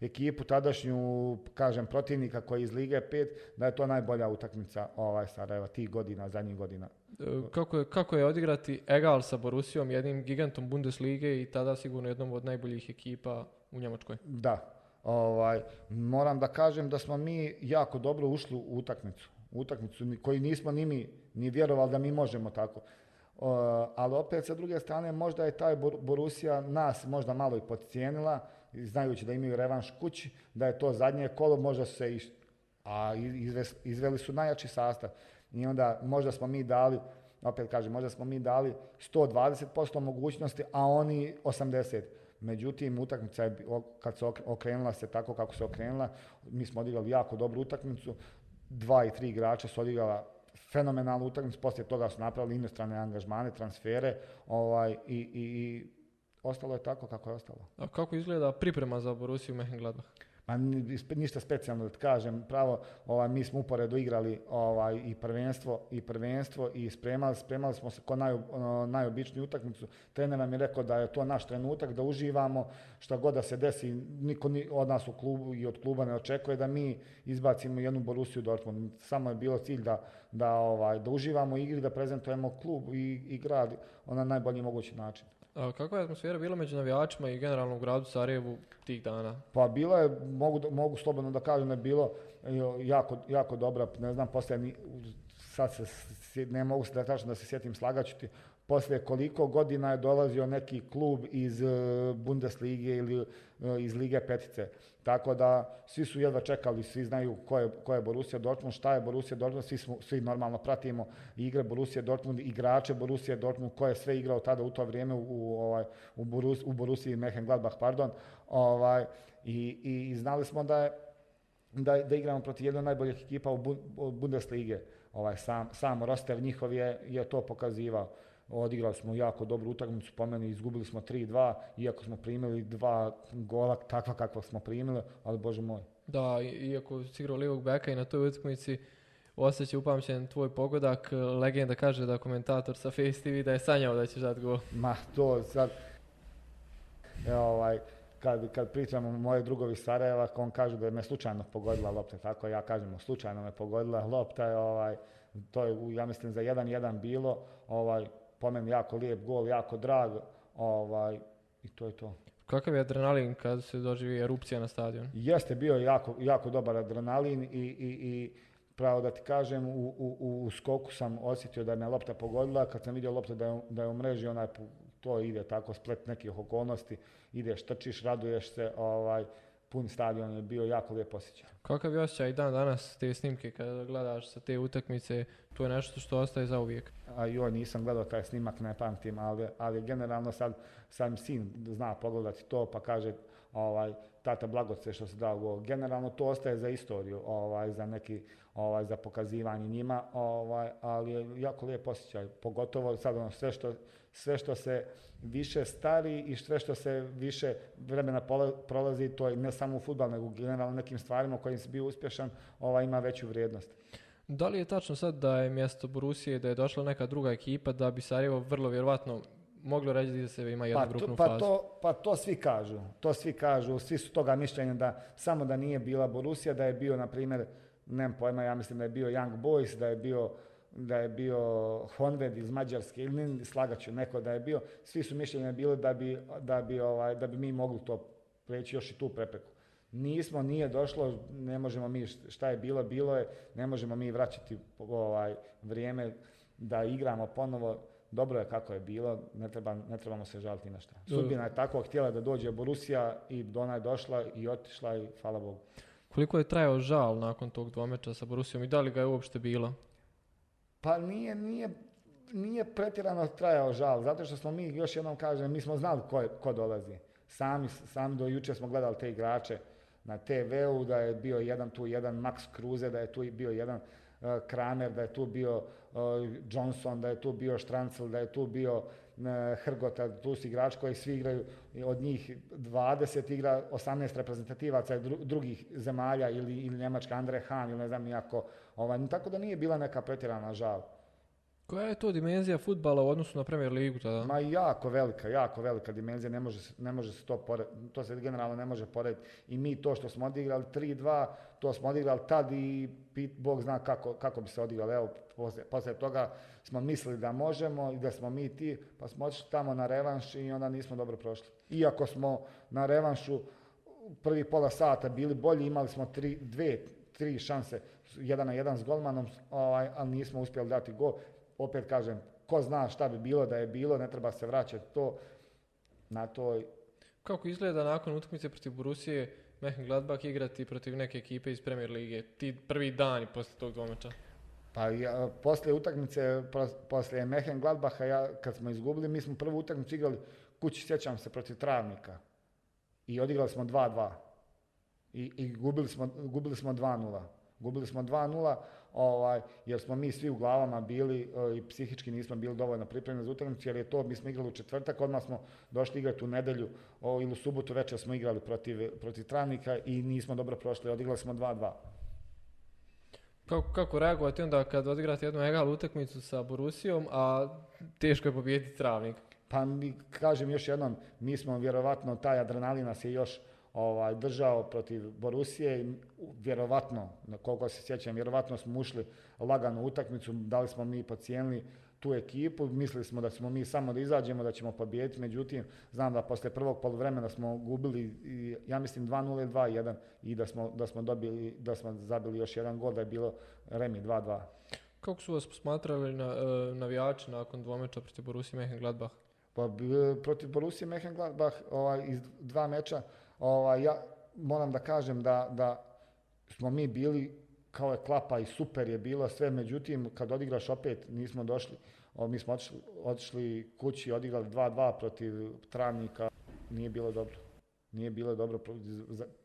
ekipu, tadašnju, kažem, protivnika koji je iz Lige 5, da je to najbolja utakmica ovaj Sarajeva tih godina, zadnjih godina. E, kako je, kako je odigrati egal sa Borusijom, jednim gigantom Bundeslige i tada sigurno jednom od najboljih ekipa u Njemačkoj? Da. Ovaj, moram da kažem da smo mi jako dobro ušli u utakmicu. Utakmicu koji nismo ni mi ni vjerovali da mi možemo tako. ali opet sa druge strane možda je taj Borusija nas možda malo i podcijenila, znajući da imaju revanš kući, da je to zadnje kolo, možda su se i, a izveli su najjači sastav. I onda možda smo mi dali, opet kažem, možda smo mi dali 120% mogućnosti, a oni 80%. Međutim, utakmica je, kad se okrenula se tako kako se okrenula, mi smo odigrali jako dobru utakmicu, dva i tri igrača su odigrala fenomenalnu utakmicu, poslije toga su napravili inostrane angažmane, transfere ovaj, i, i, i ostalo je tako kako je ostalo. A kako izgleda priprema za Borussiju Mönchengladbach? Ma ništa specijalno da kažem, pravo ovaj, mi smo uporedo igrali ovaj, i prvenstvo i prvenstvo i spremali, spremali smo se ko naj, ono, najobičniju utakmicu. Trener nam je rekao da je to naš trenutak, da uživamo, šta god da se desi, niko ni, od nas u klubu i od kluba ne očekuje da mi izbacimo jednu Borusiju Dortmund. Samo je bilo cilj da, da, ovaj, da uživamo igri, da prezentujemo klub i, i grad na najbolji mogući način. A kakva je atmosfera bila među navijačima i generalno u gradu Sarajevu tih dana? Pa bila je, mogu, mogu slobodno da kažem da je bilo jako, jako dobra, ne znam, poslije, sad se, ne mogu se da kažem da se sjetim, slagaću ti, poslije koliko godina je dolazio neki klub iz e, Bundeslige ili e, iz Lige Petice. Tako da svi su jedva čekali, svi znaju ko je, ko je Borussia Dortmund, šta je Borussia Dortmund, svi, smo, svi normalno pratimo igre Borussia Dortmund, igrače Borussia Dortmund, ko je sve igrao tada u to vrijeme u, ovaj, u, Borus, u Borussiji Mönchengladbach, pardon. Ovaj, i, i, znali smo da je da, da igramo protiv jedne od najboljih ekipa u Bundeslige. Ovaj, sam, sam roster njihov je, je to pokazivao. Odigrali smo jako dobru utakmicu, po meni izgubili smo 3-2, iako smo primili dva gola takva kakva smo primili, ali bože moj. Da, iako si igrao lijevog beka i na toj utakmici osjeća upamćen tvoj pogodak, legenda kaže da komentator sa Face TV da je sanjao da ćeš dati gol. Ma to sad, evo, ovaj, kad, kad pričamo moje drugovi Sarajeva, on kaže da je me slučajno pogodila lopta, tako ja kažem, slučajno me pogodila lopta, je, ovaj, to je, ja mislim, za 1-1 bilo, ovaj, po meni jako lijep gol, jako drag, ovaj, i to je to. Kakav je adrenalin kad se doživi erupcija na stadion? Jeste bio jako, jako dobar adrenalin i, i, i pravo da ti kažem, u, u, u skoku sam osjetio da me lopta pogodila, kad sam vidio loptu da je, da je u mreži, onaj, to ide tako splet nekih okolnosti, ideš, trčiš, raduješ se, ovaj, pun stadion je bio jako lijep osjećaj. Kakav je osjećaj dan danas te snimke kada gledaš sa te utakmice, to je nešto što ostaje za uvijek? A joj, nisam gledao taj snimak, ne pamtim, ali, ali generalno sad sam sin zna pogledati to pa kaže, ovaj, tata Blagoce što se dao. Generalno to ostaje za istoriju, ovaj, za neki, ovaj, za pokazivanje njima, ovaj, ali je jako lijep osjećaj, pogotovo sad ono sve što, sve što se više stari i sve što se više vremena prolazi, to je ne samo u futbal, nego generalno nekim stvarima u kojim si bio uspješan, ovaj, ima veću vrijednost. Da li je tačno sad da je mjesto Borusije, da je došla neka druga ekipa, da bi Sarajevo vrlo vjerovatno moglo reći da se ima jednu pa, grupnu pa fazu? To, pa to svi kažu, to svi kažu, svi su toga mišljenja da samo da nije bila Borusija, da je bio, na primjer, nemam pojma, ja mislim da je bio Young Boys, da je bio da je bio Honved iz Mađarske ili slagaću neko da je bio, svi su mišljenja bili da bi, da bi, ovaj, da bi mi mogli to preći još i tu prepreku. Nismo, nije došlo, ne možemo mi, šta je bilo, bilo je, ne možemo mi vraćati ovaj, vrijeme da igramo ponovo, dobro je kako je bilo, ne, treba, ne trebamo se žaliti na šta. Sudbina je tako htjela da dođe Borusija i ona je došla i otišla i hvala Bogu. Koliko je trajao žal nakon tog dvomeča sa Borusijom i da li ga je uopšte bilo? Pa nije, nije, nije pretjerano trajao žal, zato što smo mi, još jednom kažem, mi smo znali ko, ko dolazi. Sami, sami do jučer smo gledali te igrače na TV-u, da je bio jedan tu, jedan Max Kruze, da je tu bio jedan uh, Kramer, da je tu bio uh, Johnson, da je tu bio Štrancel, da je tu bio Hrgota, tu su igrači koji svi igraju, od njih 20 igra 18 reprezentativaca drugih zemalja ili, ili Njemačka, Andre Han ili ne znam nijako. Ovaj, tako da nije bila neka pretjerana žal. Koja je to dimenzija futbala u odnosu na Premier ligu tada? Ma jako velika, jako velika dimenzija, ne može, ne može se to porediti, to se generalno ne može porediti. I mi to što smo odigrali 3-2, to smo odigrali tad i Bog zna kako, kako bi se odigrali. Evo, poslije, poslije toga smo mislili da možemo i da smo mi ti, pa smo otišli tamo na revanš i onda nismo dobro prošli. Iako smo na revanšu prvi pola sata bili bolji, imali smo tri, dve, tri šanse, jedan na jedan s golmanom, ovaj, ali nismo uspjeli dati gol opet kažem, ko zna šta bi bilo da je bilo, ne treba se vraćati to na toj... Kako izgleda nakon utakmice protiv Borusije Gladbach igrati protiv neke ekipe iz Premier Lige? Ti prvi dani poslije tog dvomeča? Pa ja, poslije utakmice, poslije Gladbacha, ja, kad smo izgubili, mi smo prvu utakmicu igrali kući, sjećam se, protiv Travnika. I odigrali smo 2-2. I, i gubili smo, gubili smo 2-0. Gubili smo 2-0, ovaj, jer smo mi svi u glavama bili i psihički nismo bili dovoljno pripremljeni za utakmicu, jer je to, mi smo igrali u četvrtak, odmah smo došli igrati u nedelju o, ili u subotu večer smo igrali protiv, protiv Travnika i nismo dobro prošli, odigrali smo 2-2. Kako, kako reagovati onda kad odigrate jednu egal utakmicu sa Borusijom, a teško je pobijediti Travnik? Pa mi, kažem još jednom, mi smo vjerovatno, taj adrenalin nas je još ovaj, držao protiv Borusije i vjerovatno, koliko se sjećam, vjerovatno smo ušli lagano u utakmicu, da li smo mi pocijenili tu ekipu, mislili smo da smo mi samo da izađemo, da ćemo pobijediti, međutim, znam da poslije prvog poluvremena smo gubili, i, ja mislim 2-0 ili 2-1 i da smo, da smo dobili, da smo zabili još jedan gol, da je bilo remi 2-2. Kako su vas posmatrali na, e, navijači nakon dvomeča protiv Borusije Mehengladbach? Pa protiv Borusije Mehengladbach ovaj, iz dva meča Ovaj, ja moram da kažem da, da smo mi bili kao je klapa i super je bilo sve, međutim kad odigraš opet nismo došli, o, mi smo otišli, otišli kući odigrali 2-2 protiv Travnika, nije bilo dobro. Nije bilo dobro,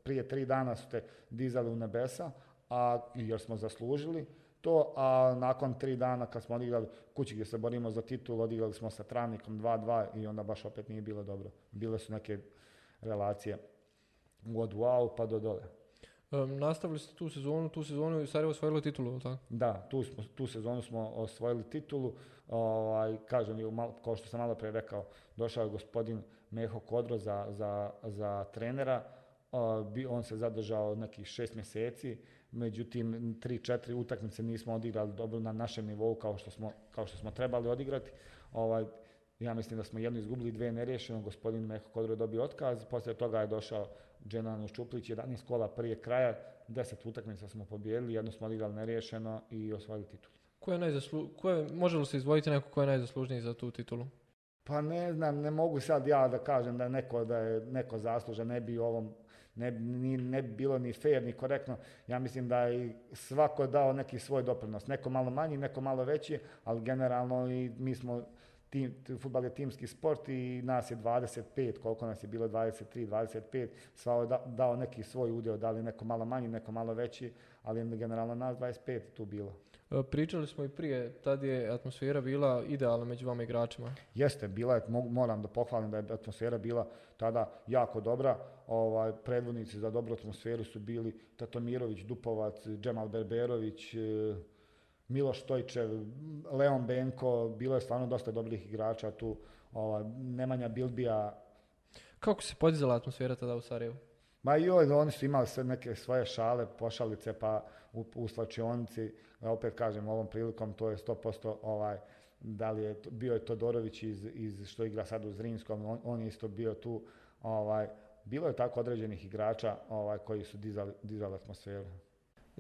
prije tri dana su te dizali u nebesa, a, jer smo zaslužili to, a nakon tri dana kad smo odigrali kući gdje se borimo za titul, odigrali smo sa Travnikom 2-2 i onda baš opet nije bilo dobro. Bile su neke relacije od wow pa do dole. Um, nastavili ste tu sezonu, tu sezonu i Sarajevo osvojilo titulu, tako? Da, tu, smo, tu sezonu smo osvojili titulu. Ovaj, kažem, kao što sam malo pre rekao, došao je gospodin Meho Kodro za, za, za trenera. on se zadržao nekih šest mjeseci, međutim, tri, četiri utakmice nismo odigrali dobro na našem nivou kao što smo, kao što smo trebali odigrati. Ovaj, ja mislim da smo jednu izgubili, dve neriješeno, gospodin Meho Kodro je dobio otkaz, poslije toga je došao Dženano Šuplić, 11 kola prije kraja, 10 utakmica smo pobijedili, jedno smo odigrali neriješeno i osvojili titulu. Ko je najzaslu... Ko je... Može li se izdvojiti neko ko je najzaslužniji za tu titulu? Pa ne znam, ne mogu sad ja da kažem da je neko, da je neko zaslužan, ne bi ovom ne, ni, ne bi bilo ni fair, ni korektno. Ja mislim da je svako dao neki svoj doprinos. Neko malo manji, neko malo veći, ali generalno i mi smo tim, futbal je timski sport i nas je 25, koliko nas je bilo, 23, 25, svao je dao neki svoj udio, da li neko malo manji, neko malo veći, ali je generalno nas 25 tu bilo. E, pričali smo i prije, tad je atmosfera bila idealna među vama igračima. Jeste, bila je, moram da pohvalim da je atmosfera bila tada jako dobra. Ovaj, predvodnici za dobru atmosferu su bili Tatomirović, Dupovac, Džemal Berberović, e, Miloš Stojčev, Leon Benko, bilo je stvarno dosta dobrih igrača tu, ovaj, Nemanja Bilbija. Kako se podizala atmosfera tada u Sarajevu? Ma joj, oni su imali sve neke svoje šale, pošalice, pa u, u slačionici, opet kažem, ovom prilikom to je 100% ovaj, da li je, bio je Todorović iz, iz što igra sad u Zrinskom, on, on je isto bio tu, ovaj, bilo je tako određenih igrača ovaj, koji su dizali, dizali atmosferu.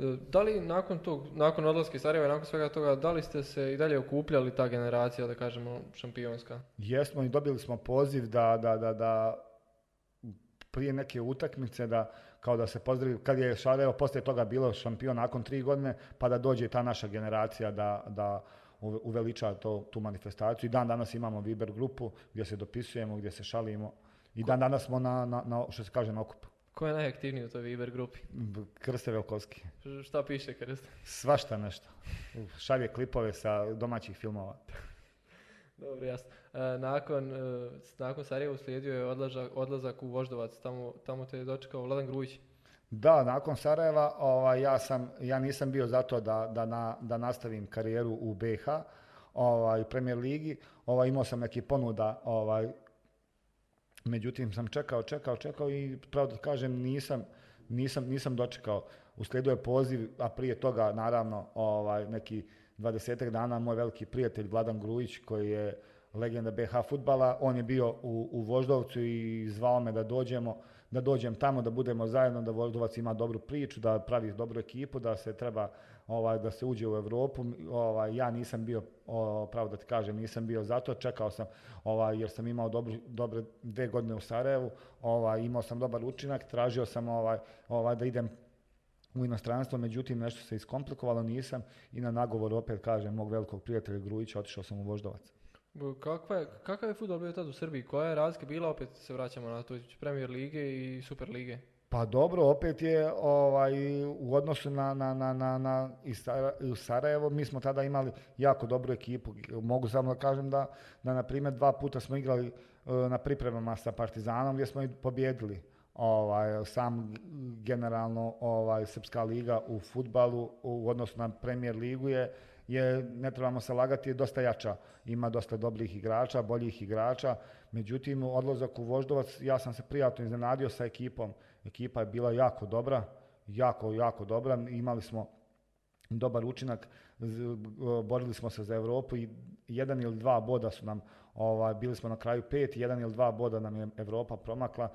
E, da li nakon tog, nakon odlaska iz Sarajeva i nakon svega toga, da li ste se i dalje okupljali ta generacija, da kažemo, šampionska? Jesmo i dobili smo poziv da, da, da, da prije neke utakmice da kao da se pozdravi, kad je Šarevo poslije toga bilo šampion nakon tri godine, pa da dođe ta naša generacija da, da uveliča to, tu manifestaciju. I dan danas imamo Viber grupu gdje se dopisujemo, gdje se šalimo. I dan danas smo na, na, na što se kaže, na okupu. Ko je najaktivniji u toj Viber grupi? Krste Velkovski. šta piše Krste? Svašta nešto. Šalje klipove sa domaćih filmova. Dobro, jasno. E, nakon, e, nakon Sarajeva uslijedio je odlazak, odlazak u Voždovac, tamo, tamo te je dočekao Vladan Grujić. Da, nakon Sarajeva ovaj, ja, sam, ja nisam bio zato da, da, na, da nastavim karijeru u BH, ovaj, Premier Ligi. Ovaj, imao sam neki ponuda, ovaj, međutim sam čekao, čekao, čekao i pravo da kažem nisam, nisam, nisam dočekao. Uslijedio je poziv, a prije toga naravno ovaj, neki dvadesetak dana moj veliki prijatelj Vladan Grujić koji je legenda BH futbala, on je bio u, u Voždovcu i zvao me da dođemo, da dođem tamo, da budemo zajedno, da Voždovac ima dobru priču, da pravi dobru ekipu, da se treba ovaj, da se uđe u Europu. Ovaj, ja nisam bio, pravo da ti kažem, nisam bio zato, čekao sam ovaj, jer sam imao dobru, dobre dve godine u Sarajevu, ovaj, imao sam dobar učinak, tražio sam ovaj, ovaj, da idem u inostranstvo, međutim nešto se iskomplikovalo, nisam i na nagovor opet kažem mog velikog prijatelja Grujića otišao sam u Voždovac. Kakva je, kakav je futbol bio tad u Srbiji? Koja je razlika bila? Opet se vraćamo na to Premier lige i Super lige. Pa dobro, opet je ovaj, u odnosu na, na, na, na, na u Sarajevo, mi smo tada imali jako dobru ekipu. Mogu samo da kažem da, da na primjer, dva puta smo igrali e, na pripremama sa Partizanom gdje smo i pobjedili. Ovaj, sam generalno ovaj, Srpska liga u futbalu u odnosu na Premier ligu je je, ne trebamo se lagati, je dosta jača. Ima dosta dobrih igrača, boljih igrača. Međutim, odlazak u Voždovac, ja sam se prijatno iznenadio sa ekipom. Ekipa je bila jako dobra, jako, jako dobra. Imali smo dobar učinak, borili smo se za Europu i jedan ili dva boda su nam, ovaj, bili smo na kraju pet, jedan ili dva boda nam je Europa promakla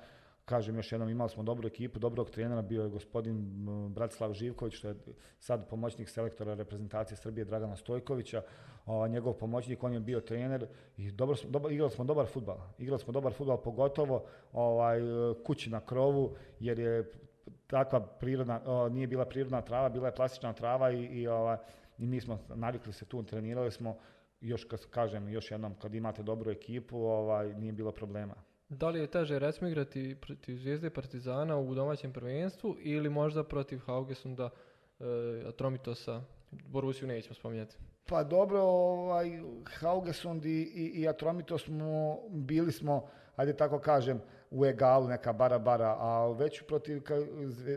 kažem još jednom, imali smo dobru ekipu, dobrog trenera, bio je gospodin Bratislav Živković, što je sad pomoćnik selektora reprezentacije Srbije Dragana Stojkovića, o, njegov pomoćnik, on je bio trener i dobro, dobar, igrali smo dobar futbal. Igrali smo dobar futbal, pogotovo ovaj, kući na krovu, jer je takva prirodna, o, nije bila prirodna trava, bila je plastična trava i, i, ovaj, i mi smo navikli se tu, trenirali smo, još kad kažem, još jednom, kad imate dobru ekipu, ovaj, nije bilo problema. Da li je teže recimo igrati protiv Zvijezde Partizana u domaćem prvenstvu ili možda protiv Haugesunda, e, Atromitosa, Borusiju nećemo spominjati? Pa dobro, ovaj, Haugesund i, i, i Atromitos smo, bili smo, ajde tako kažem, u egalu neka bara bara, a već protiv,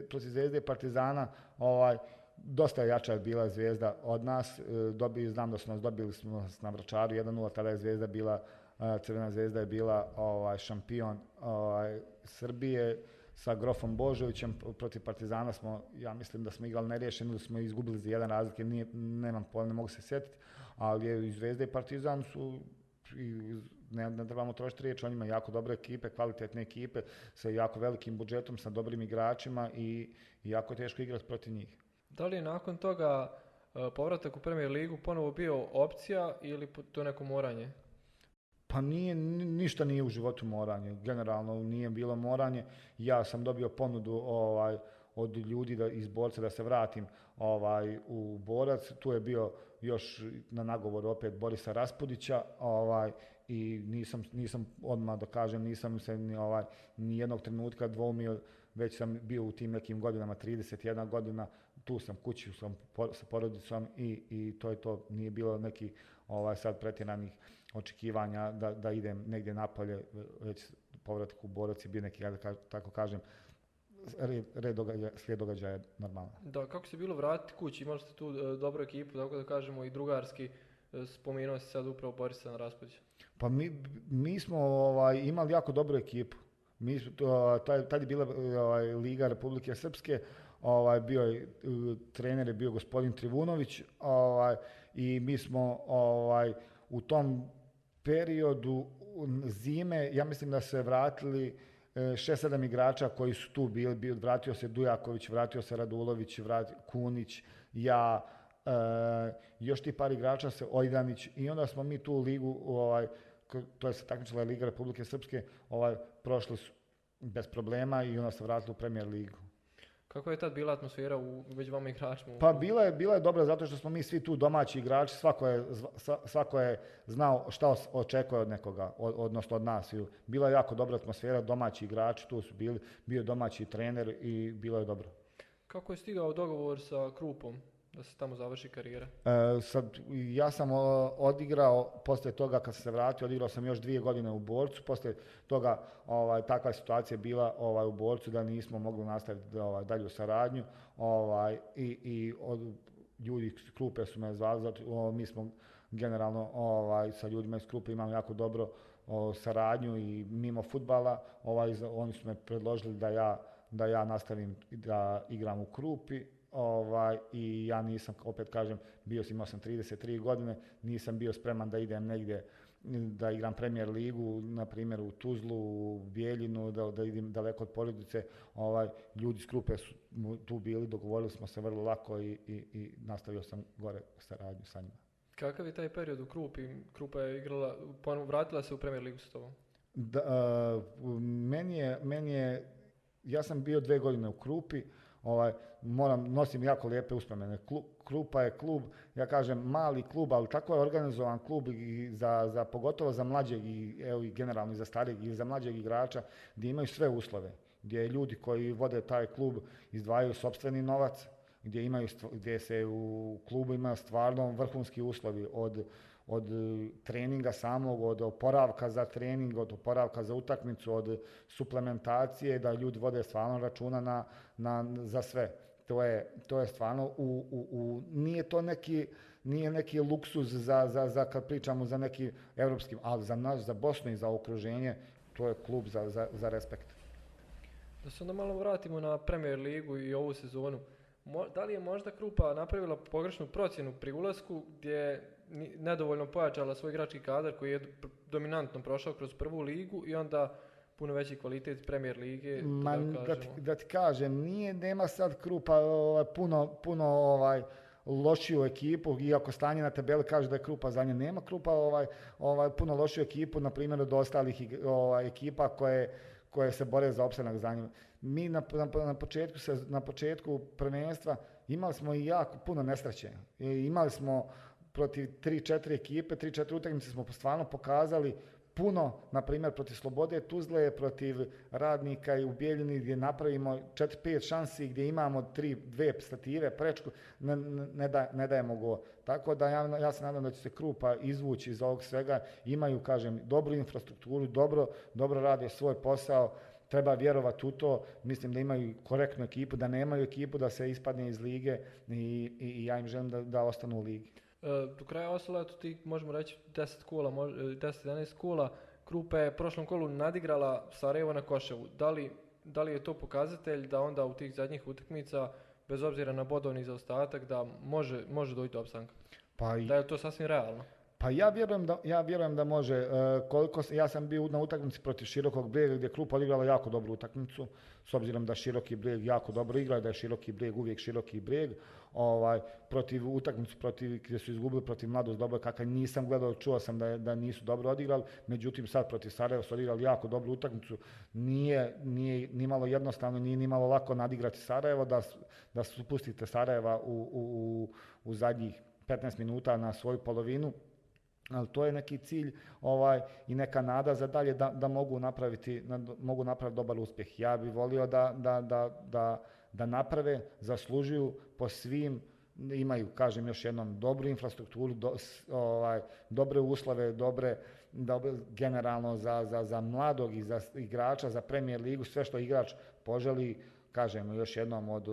protiv Zvijezde i Partizana, ovaj, dosta jača je bila Zvijezda od nas, e, dobili, znam da su nas dobili smo na Vračaru 1-0, tada je Zvijezda bila Crvena zvezda je bila ovaj, šampion ovaj, Srbije sa Grofom Božovićem protiv Partizana smo, ja mislim da smo igrali nerješeno ili smo izgubili za jedan razlike, nije, nemam pojma, ne mogu se sjetiti, ali je i Zvezda i Partizan su i ne, ne trebamo trošiti riječ, on ima jako dobre ekipe, kvalitetne ekipe sa jako velikim budžetom, sa dobrim igračima i, i jako teško igrati protiv njih. Da li je nakon toga e, povratak u Premier ligu ponovo bio opcija ili to neko moranje? Pa nije, ništa nije u životu moranje. Generalno nije bilo moranje. Ja sam dobio ponudu ovaj, od ljudi da, iz borca da se vratim ovaj, u borac. Tu je bio još na nagovor opet Borisa Raspudića ovaj, i nisam, nisam odmah da kažem, nisam se ni, ovaj, ni jednog trenutka dvoumio, već sam bio u tim nekim godinama, 31 godina, tu sam kući sam sa porodicom i, i to je to, nije bilo neki ovaj, sad pretjeranih očekivanja da, da idem negdje napolje, već povratak u Borac je bio neki, da tako kažem, red, red događaja, slijed događaja je normalno. Da, kako se bilo vratiti kući? Imali ste tu e, dobru ekipu, tako da kažemo i drugarski, e, spomenuo si sad upravo Borisa na Raspudića. Pa mi, mi smo ovaj, imali jako dobru ekipu. Mi, taj, tad je bila ovaj, Liga Republike Srpske, ovaj, bio je, trener je bio gospodin Trivunović ovaj, i mi smo ovaj, u tom periodu zime, ja mislim da se vratili e, šest, sedam igrača koji su tu bili, vratio se Dujaković, vratio se Radulović, Kunić, ja, e, još ti par igrača se Ojdanić i onda smo mi tu ligu, ovaj, to je se takmičila Liga Republike Srpske, ovaj, prošli su bez problema i onda se vratili u Premier ligu. Kako je tad bila atmosfera u već vama igračima? Pa bila je, bila je dobra zato što smo mi svi tu domaći igrači, svako je, svako je znao šta očekuje od nekoga, odnosno od nas. Bila je jako dobra atmosfera, domaći igrači tu su bili, bio domaći trener i bilo je dobro. Kako je stigao dogovor sa Krupom? Da se tamo završi karijera? E, sad, ja sam odigrao, poslije toga kad sam se vratio, odigrao sam još dvije godine u Borcu, poslije toga ovaj, takva situacija je bila ovaj, u Borcu da nismo mogli nastaviti ovaj, dalju saradnju ovaj, i, i od, ljudi iz klupe su me zvali, zato, mi smo generalno ovaj, sa ljudima iz klupe imamo jako dobro o, saradnju i mimo futbala, ovaj, oni su me predložili da ja, da ja nastavim da igram u Krupi, Ovaj, I ja nisam, opet kažem, bio sam, imao sam 33 godine, nisam bio spreman da idem negdje da igram premijer ligu, na primjer u Tuzlu, u Bijeljinu, da, da idem daleko od porodice. Ovaj, ljudi iz Krupe su tu bili, dogovorili smo se vrlo lako i, i, i nastavio sam gore saradnju sa njima. Kakav je taj period u Krupi? Krupa je igrala, vratila se u premijer ligu s tobom? Da, meni, je, meni je, ja sam bio dve godine u Krupi, ovaj, moram, nosim jako lijepe uspomene. Krupa je klub, ja kažem mali klub, ali tako je organizovan klub i za, za, pogotovo za mlađeg i, evo, i generalno i za starijeg i za mlađeg igrača gdje imaju sve uslove, gdje ljudi koji vode taj klub izdvajaju sobstveni novac, gdje, imaju, gdje se u klubu ima stvarno vrhunski uslovi od od e, treninga samog, od oporavka za trening, od oporavka za utakmicu, od suplementacije, da ljudi vode stvarno računa na, na, za sve. To je, to je stvarno, u, u, u, nije to neki, nije neki luksuz za, za, za, kad pričamo za neki evropski, ali za nas, za Bosnu i za okruženje, to je klub za, za, za respekt. Da se onda malo vratimo na Premier ligu i ovu sezonu. da li je možda Krupa napravila pogrešnu procjenu pri ulasku gdje nedovoljno pojačala svoj igrački kadar koji je dominantno prošao kroz prvu ligu i onda puno veći kvalitet premijer lige. Ma, da, ti, da, ti, kažem, nije, nema sad Krupa ovaj, puno, puno ovaj, lošiju ekipu, iako stanje na tabeli kaže da je Krupa za nje, nema Krupa ovaj, ovaj, puno lošiju ekipu, na primjer od ostalih ovaj, ekipa koje, koje se bore za opstanak za njim. Mi na, na, na, početku, se, na početku prvenstva imali smo i jako puno nesreće. I imali smo protiv 3-4 ekipe, 3-4 utakmice smo stvarno pokazali puno, na primjer protiv Slobode Tuzle, protiv radnika i u Bijeljini gdje napravimo 4-5 šansi gdje imamo 3, dve stative, prečku, ne, ne, da, ne dajemo go. Tako da ja, ja se nadam da će se Krupa izvući iz ovog svega, imaju, kažem, dobru infrastrukturu, dobro, dobro rade svoj posao, treba vjerovati u to, mislim da imaju korektnu ekipu, da nemaju ekipu da se ispadne iz lige i, i, i ja im želim da, da ostanu u ligi. E, do kraja osala, tu ti možemo reći 10 kola, 10-11 e, kola, Krupa je prošlom kolu nadigrala Sarajevo na Koševu. Da li, da li je to pokazatelj da onda u tih zadnjih utakmica, bez obzira na bodovni zaostatak, da može, može doći do opstanka? Pa i... Da je to sasvim realno? Pa ja vjerujem da, ja vjerujem da može. E, koliko, ja sam bio na utakmici protiv Širokog brijega gdje Krupa odigrala jako dobru utakmicu, s obzirom da Široki brijeg jako dobro igra da je Široki brijeg uvijek Široki brijeg. Ovaj, protiv utakmicu protiv, gdje su izgubili protiv Mladost dobro, kakav nisam gledao, čuo sam da, da nisu dobro odigrali, međutim sad protiv Sarajeva su odigrali jako dobru utakmicu. Nije, nije ni malo jednostavno, nije ni malo lako nadigrati Sarajevo, da, da pustite Sarajeva u, u, u zadnjih 15 minuta na svoju polovinu, ali to je neki cilj ovaj, i neka nada za dalje da, da mogu, napraviti, mogu napraviti dobar uspjeh. Ja bih volio da, da, da, da, da naprave, zaslužuju po svim imaju, kažem još jednom, dobru infrastrukturu, do, ovaj, dobre uslove, dobre, dobre generalno za, za, za mladog i za igrača, za premijer ligu, sve što igrač poželi, kažem još jednom, od,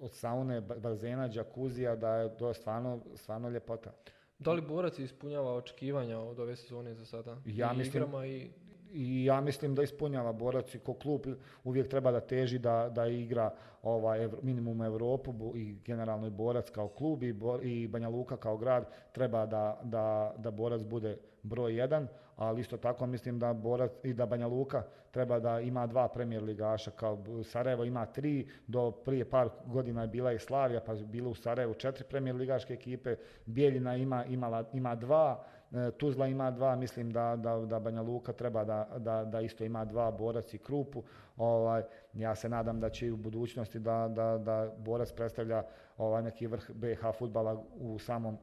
od saune, bazena, džakuzija, da je to stvarno, stvarno ljepota. Da li borac ispunjava očekivanja od ove sezone za sada? Ja I mislim, igrama i i ja mislim da ispunjava borac i ko klub uvijek treba da teži da, da igra ovaj, minimum Europu i generalno i borac kao klub i, i Banja Luka kao grad treba da, da, da borac bude broj jedan, ali isto tako mislim da borac i da Banja Luka treba da ima dva premijer ligaša, kao Sarajevo ima tri, do prije par godina je bila i Slavija, pa je bilo u Sarajevu četiri premijer ligaške ekipe, Bijeljina ima, imala, ima dva, Tuzla ima dva, mislim da, da, da Banja Luka treba da, da, da isto ima dva, Borac i Krupu. Ovaj, ja se nadam da će i u budućnosti da, da, da Borac predstavlja ovaj, neki vrh BH futbala u samom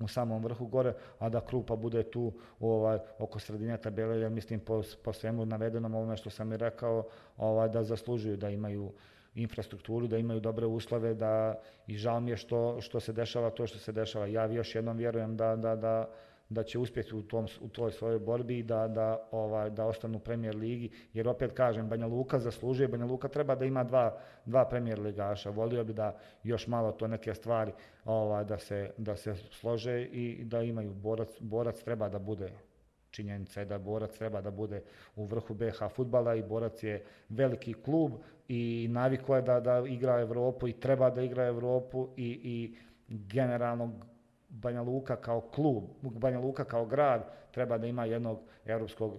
u samom vrhu gore, a da Krupa bude tu ovaj, oko sredine tabele, jer mislim po, po svemu navedenom ovome što sam i rekao, ovaj, da zaslužuju da imaju infrastrukturu, da imaju dobre uslove, da i žao mi je što, što se dešava to što se dešava. Ja još jednom vjerujem da, da, da, da će uspjeti u, tom, u toj svojoj borbi i da, da, ovaj, da ostanu u premijer ligi, jer opet kažem, Banja Luka zaslužuje, Banja Luka treba da ima dva, dva premijer ligaša, volio bi da još malo to neke stvari ovaj, da, se, da se slože i da imaju. Borac, borac treba da bude činjenica je da borac treba da bude u vrhu BH futbala i borac je veliki klub i naviko je da, da igra Europu i treba da igra Europu i, i generalno Banja Luka kao klub, Banja Luka kao grad treba da ima jednog europskog,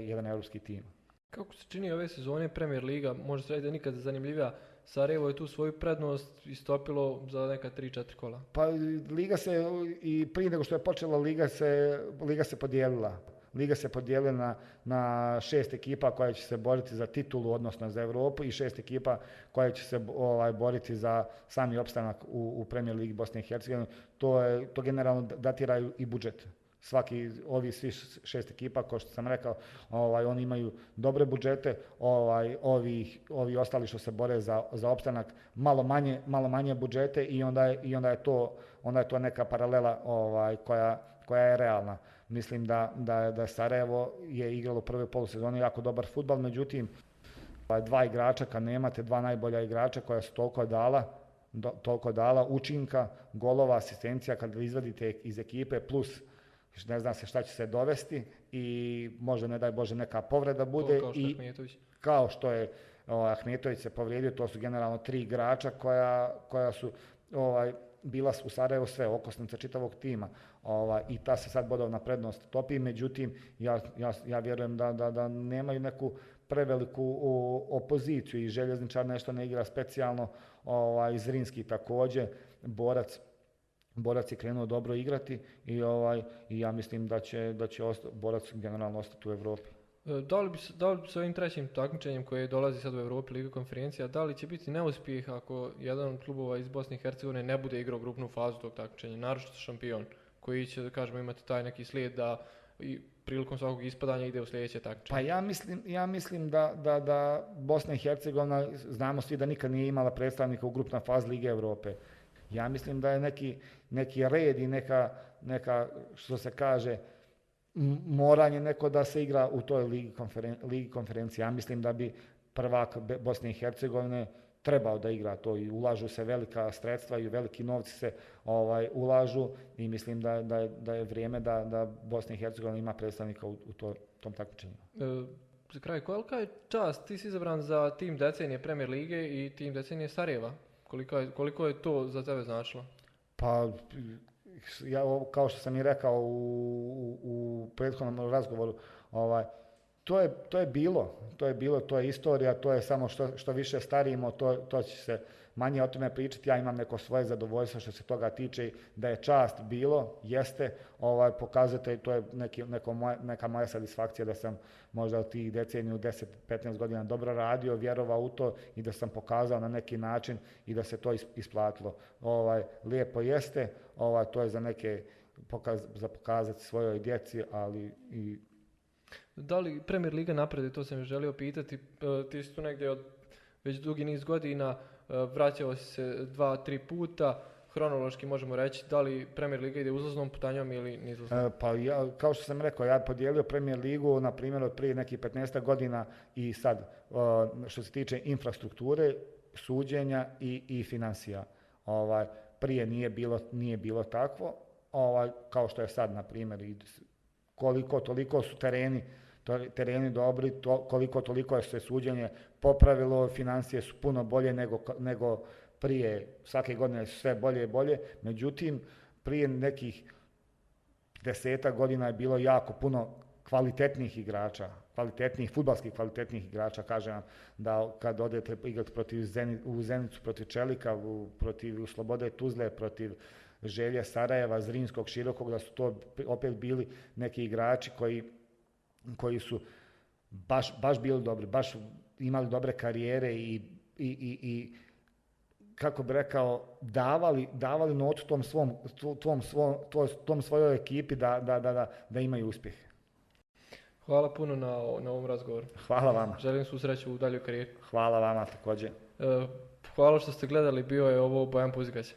jedan europski tim. Kako se čini ove sezone Premier Liga, može se reći da je nikad zanimljivija, Sarajevo je tu svoju prednost istopilo za neka 3-4 kola. Pa Liga se, i prije nego što je počela Liga se, Liga se podijelila. Liga se podijelila na, na šest ekipa koja će se boriti za titulu, odnosno za Europu i šest ekipa koja će se ovaj, boriti za sami opstanak u, u Premier Ligi Bosne i Hercegovine. To, je, to generalno datiraju i budžet svaki ovi svi šest ekipa kao što sam rekao ovaj oni imaju dobre budžete ovaj ovi ovi ostali što se bore za, za opstanak malo manje malo manje budžete i onda je, i onda je to onda je to neka paralela ovaj koja koja je realna Mislim da, da, da Sarajevo je igralo u prvoj polusezoni jako dobar futbal, međutim, ovaj, dva igrača, kad nemate dva najbolja igrača koja su toliko dala, do, toliko dala učinka, golova, asistencija, kad izvadite iz ekipe, plus ne zna se šta će se dovesti i možda ne daj Bože neka povreda bude. kao što i kao što je ovaj, Ahmetović se povrijedio, to su generalno tri igrača koja, koja su ovaj, bila u Sarajevo sve, okosnica čitavog tima ovaj, i ta se sad bodovna prednost topi, međutim ja, ja, ja vjerujem da, da, da nemaju neku preveliku o, opoziciju i željezničar nešto ne igra specijalno, ovaj, Zrinski također, borac Borac je krenuo dobro igrati i ovaj i ja mislim da će da će osta, Borac generalno ostati u Europi. E, da li, bi, da li bi s ovim trećim takmičenjem koje dolazi sad u Europi Liga konferencija, da li će biti neuspjeh ako jedan od klubova iz Bosne i Hercegovine ne bude igrao grupnu fazu tog takmičenja, naročito šampion, koji će, da kažemo, imati taj neki slijed da i prilikom svakog ispadanja ide u sljedeće takmičenje? Pa ja mislim, ja mislim da, da, da Bosna i Hercegovina, znamo svi da nikad nije imala predstavnika u grupna faz Lige Europe. Ja mislim da je neki, neki red i neka, neka, što se kaže, moranje neko da se igra u toj ligi, konferen, ligi konferencije. Ja mislim da bi prvak Bosne i Hercegovine trebao da igra to i ulažu se velika sredstva i veliki novci se ovaj ulažu i mislim da, da, je, da je vrijeme da, da Bosna i Hercegovina ima predstavnika u, u to, tom takmičenju. E, za kraj, kolika je čast, ti si izabran za tim decenije Premier Lige i tim decenije Sarajeva. Koliko je, koliko je to za tebe značilo? Pa ja, kao što sam i rekao u, u, prethodnom razgovoru, ovaj, to je, to je bilo, to je bilo, to je istorija, to je samo što, što više starimo, to, to će se manje o tome pričati, ja imam neko svoje zadovoljstvo što se toga tiče, da je čast bilo, jeste, ovaj, pokazatelj, to je neki, neko moje, neka moja satisfakcija da sam možda u tih deceniju 10-15 godina dobro radio, vjerovao u to i da sam pokazao na neki način i da se to is- isplatilo. Ovaj, lijepo jeste, ovaj, to je za neke pokaz, za pokazati svojoj djeci, ali i Da li Premier Liga napreduje, to sam želio pitati. E, Ti si tu negdje od već dugi niz godina, vraćao si se dva, tri puta. Hronološki možemo reći da li Premier Liga ide uzlaznom putanjom ili nizlaznom. E, Pa ja, kao što sam rekao, ja podijelio Premier ligu, na primjer, od prije nekih 15 godina i sad, e, što se tiče infrastrukture, suđenja i, i financija. Ovaj, prije nije bilo, nije bilo takvo, ovaj, kao što je sad, na primjer, i koliko toliko su tereni, tereni dobri, to, koliko toliko je se suđenje popravilo, financije su puno bolje nego, nego prije, svake godine sve bolje i bolje, međutim, prije nekih desetak godina je bilo jako puno kvalitetnih igrača, kvalitetnih, futbalskih kvalitetnih igrača, kažem vam, da kad odete igrati protiv Zeni, u Zenicu, protiv Čelika, u, protiv Slobode Tuzle, protiv Želje Sarajeva, Zrinskog, Širokog, da su to opet bili neki igrači koji, koji su baš, baš bili dobri, baš imali dobre karijere i, i, i, i kako bi rekao, davali, davali notu tom svom, tom, svom, to- tom svojoj ekipi da, da, da, da, da imaju uspjeh. Hvala puno na, na ovom razgovoru. Hvala vama. Želim svu sreću u daljoj karijeri. Hvala vama također. E, Hvala što ste gledali, bio je ovo Bojan Puzigać.